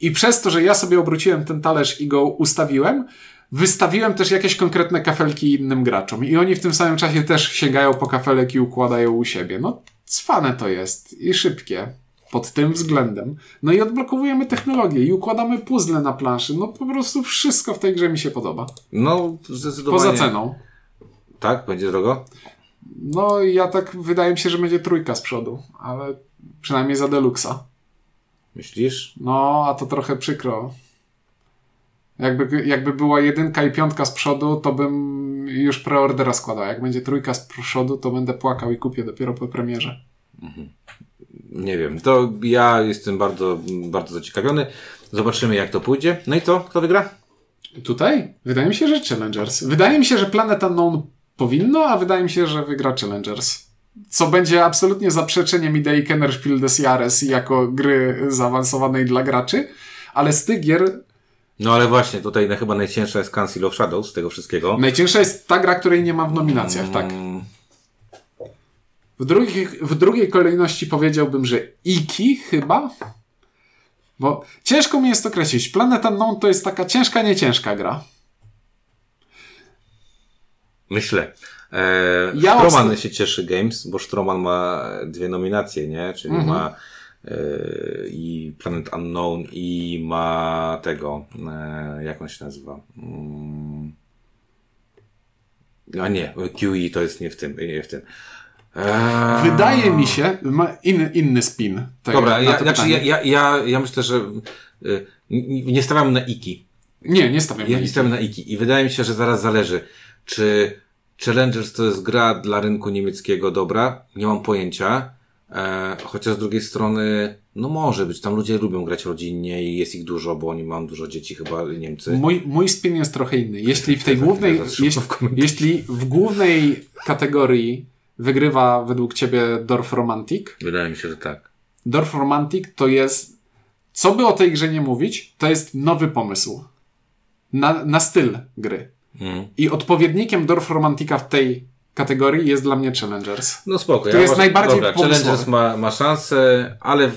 i przez to, że ja sobie obróciłem ten talerz i go ustawiłem, wystawiłem też jakieś konkretne kafelki innym graczom i oni w tym samym czasie też sięgają po kafelek i układają u siebie. No, cwane to jest i szybkie pod tym względem. No i odblokowujemy technologię i układamy puzzle na planszy. No po prostu wszystko w tej grze mi się podoba. No, zdecydowanie. Poza ceną. Tak? Będzie drogo? No, ja tak, wydaje mi się, że będzie trójka z przodu, ale przynajmniej za deluxa. Myślisz? No, a to trochę przykro. Jakby, jakby była jedynka i piątka z przodu, to bym już preordera składał. Jak będzie trójka z przodu, to będę płakał i kupię dopiero po premierze. Mhm. Nie wiem. To ja jestem bardzo, bardzo zaciekawiony. Zobaczymy, jak to pójdzie. No i co? Kto wygra? Tutaj? Wydaje mi się, że Challengers. Wydaje mi się, że Planet Unknown powinno, a wydaje mi się, że wygra Challengers. Co będzie absolutnie zaprzeczeniem idei Kennerspiel des Jahres jako gry zaawansowanej dla graczy, ale z tych gier no ale właśnie, tutaj no, chyba najcięższa jest Council of Shadows z tego wszystkiego. Najcięższa jest ta gra, której nie ma w nominacjach, tak. Mm. W, drugiej, w drugiej kolejności powiedziałbym, że Iki chyba. Bo ciężko mi jest określić. Planet Unknown to jest taka ciężka, nieciężka gra. Myślę. Eee, ja Stroman się cieszy Games, bo Stroman ma dwie nominacje, nie? Czyli mm -hmm. ma i Planet Unknown i ma tego, yy, jak on się nazywa? Mm. A nie, QE to jest nie w tym, nie w tym. Eee... Wydaje mi się, ma in, inny spin. Tego, Dobra, ja, znaczy ja, ja, ja, ja myślę, że y, nie stawiam na Iki. Nie, nie stawiam ja na Iki. stawiam na Iki. I wydaje mi się, że zaraz zależy, czy Challengers to jest gra dla rynku niemieckiego dobra. Nie mam pojęcia. E, chociaż z drugiej strony, no może być, tam ludzie lubią grać rodzinnie i jest ich dużo, bo oni mają dużo dzieci, chyba Niemcy. Mój, mój spin jest trochę inny. Jeśli w tej głównej, jeśli, jeśli w głównej kategorii wygrywa według ciebie Dorf Romantic? Wydaje mi się, że tak. Dorf Romantic to jest, co by o tej grze nie mówić, to jest nowy pomysł. Na, na styl gry. Mm. I odpowiednikiem Dorf Romantica w tej kategorii jest dla mnie Challengers. No spoko. Który ja jest najbardziej dobra, Challengers ma, ma szansę, ale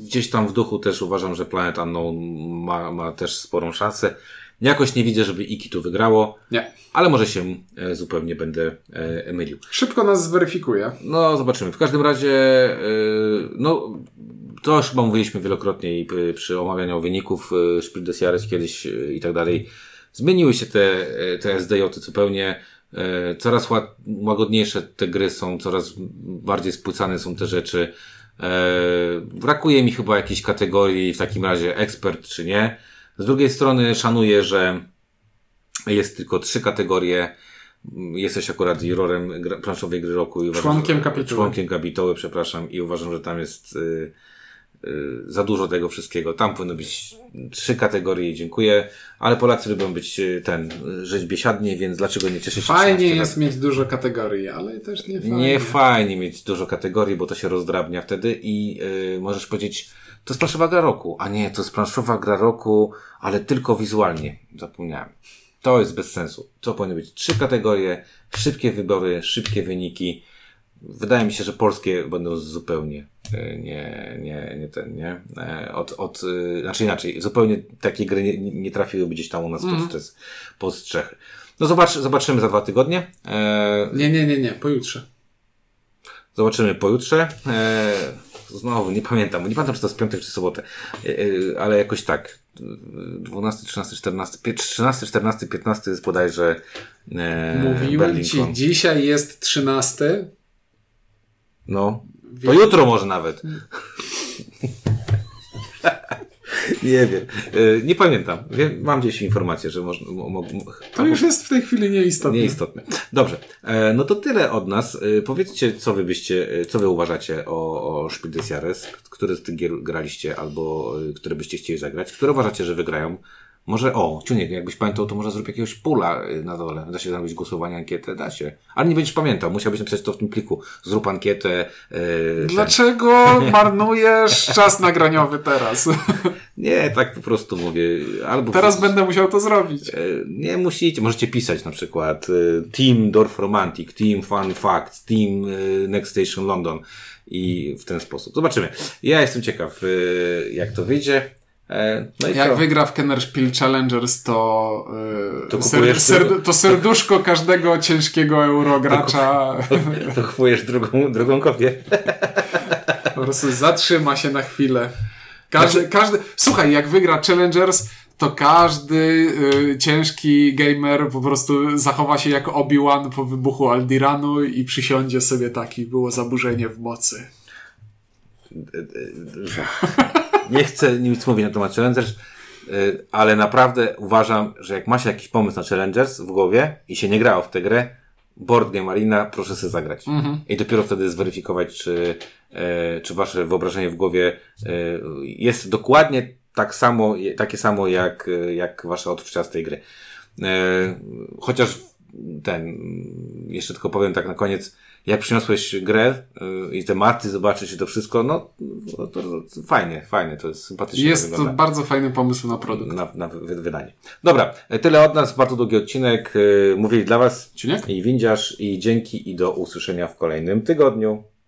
gdzieś tam w duchu też uważam, że Planet Unknown ma, ma też sporą szansę. Jakoś nie widzę, żeby Iki tu wygrało. Nie. Ale może się e, zupełnie będę e, mylił. Szybko nas zweryfikuje. No, zobaczymy. W każdym razie, e, no, to już chyba mówiliśmy wielokrotnie i przy omawianiu wyników e, Spiel des Jahres kiedyś e, i tak dalej. Zmieniły się te, e, te SDJ-y zupełnie. E, coraz łagodniejsze te gry są, coraz bardziej spłycane są te rzeczy. E, brakuje mi chyba jakiejś kategorii, w takim razie ekspert czy nie. Z drugiej strony szanuję, że jest tylko trzy kategorie. Jesteś akurat jurorem planszowej gry roku. I uważam, członkiem kapituły. Członkiem kapituły, przepraszam. I uważam, że tam jest y, za dużo tego wszystkiego. Tam powinno być trzy kategorie, dziękuję. Ale Polacy lubią być y, ten, żyć biesiadnie, więc dlaczego nie cieszyć się Fajnie jest mieć dużo kategorii, ale też nie fajnie. Nie fajnie mieć dużo kategorii, bo to się rozdrabnia wtedy i możesz powiedzieć, to jest planszowa gra roku, a nie, to jest planszowa gra roku, ale tylko wizualnie. Zapomniałem. To jest bez sensu. To powinny być trzy kategorie, szybkie wybory, szybkie wyniki. Wydaje mi się, że polskie będą zupełnie e, nie, nie, nie ten, nie? E, od, od, e, znaczy inaczej, zupełnie takie gry nie, nie trafiłyby gdzieś tam u nas mm. pod Strzechy. No zobacz, zobaczymy za dwa tygodnie. Nie, nie, nie, nie, pojutrze. Zobaczymy pojutrze. Znowu, nie pamiętam. Nie pamiętam, czy to jest piątek, czy sobotę. Ale jakoś tak. 12, 13, 14, 13, 14, 15 jest bodajże e, Mówiłem ci, dzisiaj jest 13. No. To jutro może nawet. nie wiem. E, nie pamiętam. Mam gdzieś informację, że można. To już jest w tej chwili nieistotne. Nieistotne. Dobrze. E, no to tyle od nas. E, powiedzcie, co wy byście, co wy uważacie o, o które z tych gier graliście albo które byście chcieli zagrać, które uważacie, że wygrają. Może, o, Ciuniek, jakbyś pamiętał, to może zrób jakiegoś pula y, na dole. Da się zrobić głosowanie, ankietę, da się. Ale nie będziesz pamiętał, musiałbyś napisać to w tym pliku. Zrób ankietę. Yy, Dlaczego ten... marnujesz czas nagraniowy teraz? nie, tak po prostu mówię. Albo teraz będę musiał to zrobić. Yy, nie musicie, możecie pisać na przykład yy, Team Dorf Romantic, Team Fun Facts, Team Next Station London i w ten sposób. Zobaczymy. Ja jestem ciekaw, jak to wyjdzie. E, no Jak co? wygra w Kennerspiel Challengers, to, yy, to, ser, ser, to serduszko każdego ciężkiego eurogracza. To, to, kupujesz drugą, drugą kopię. Po prostu zatrzyma się na chwilę. Każdy, znaczy... każdy, słuchaj, jak wygra Challengers, to każdy y, ciężki gamer po prostu zachowa się jak Obi-Wan po wybuchu Aldiranu i przysiądzie sobie taki, było zaburzenie w mocy. Nie chcę nic mówić na temat Challengers, y, ale naprawdę uważam, że jak masz jakiś pomysł na Challengers w głowie i się nie grało w tę grę, Board Game Arena, proszę sobie zagrać. Mhm. I dopiero wtedy zweryfikować, czy, e, czy wasze wyobrażenie w głowie e, jest dokładnie tak samo, takie samo jak, jak wasze odczucia z tej gry. Chociaż ten, jeszcze tylko powiem tak na koniec, jak przyniosłeś grę yy, i te marty, zobaczyć to wszystko, no, no to, to, fajnie, fajnie, to jest sympatycznie. Jest to bardzo fajny pomysł na produkt. Na, na wydanie. Dobra, tyle od nas, bardzo długi odcinek. Yy, mówili dla Was Ciuniek? i Windziarz i dzięki i do usłyszenia w kolejnym tygodniu.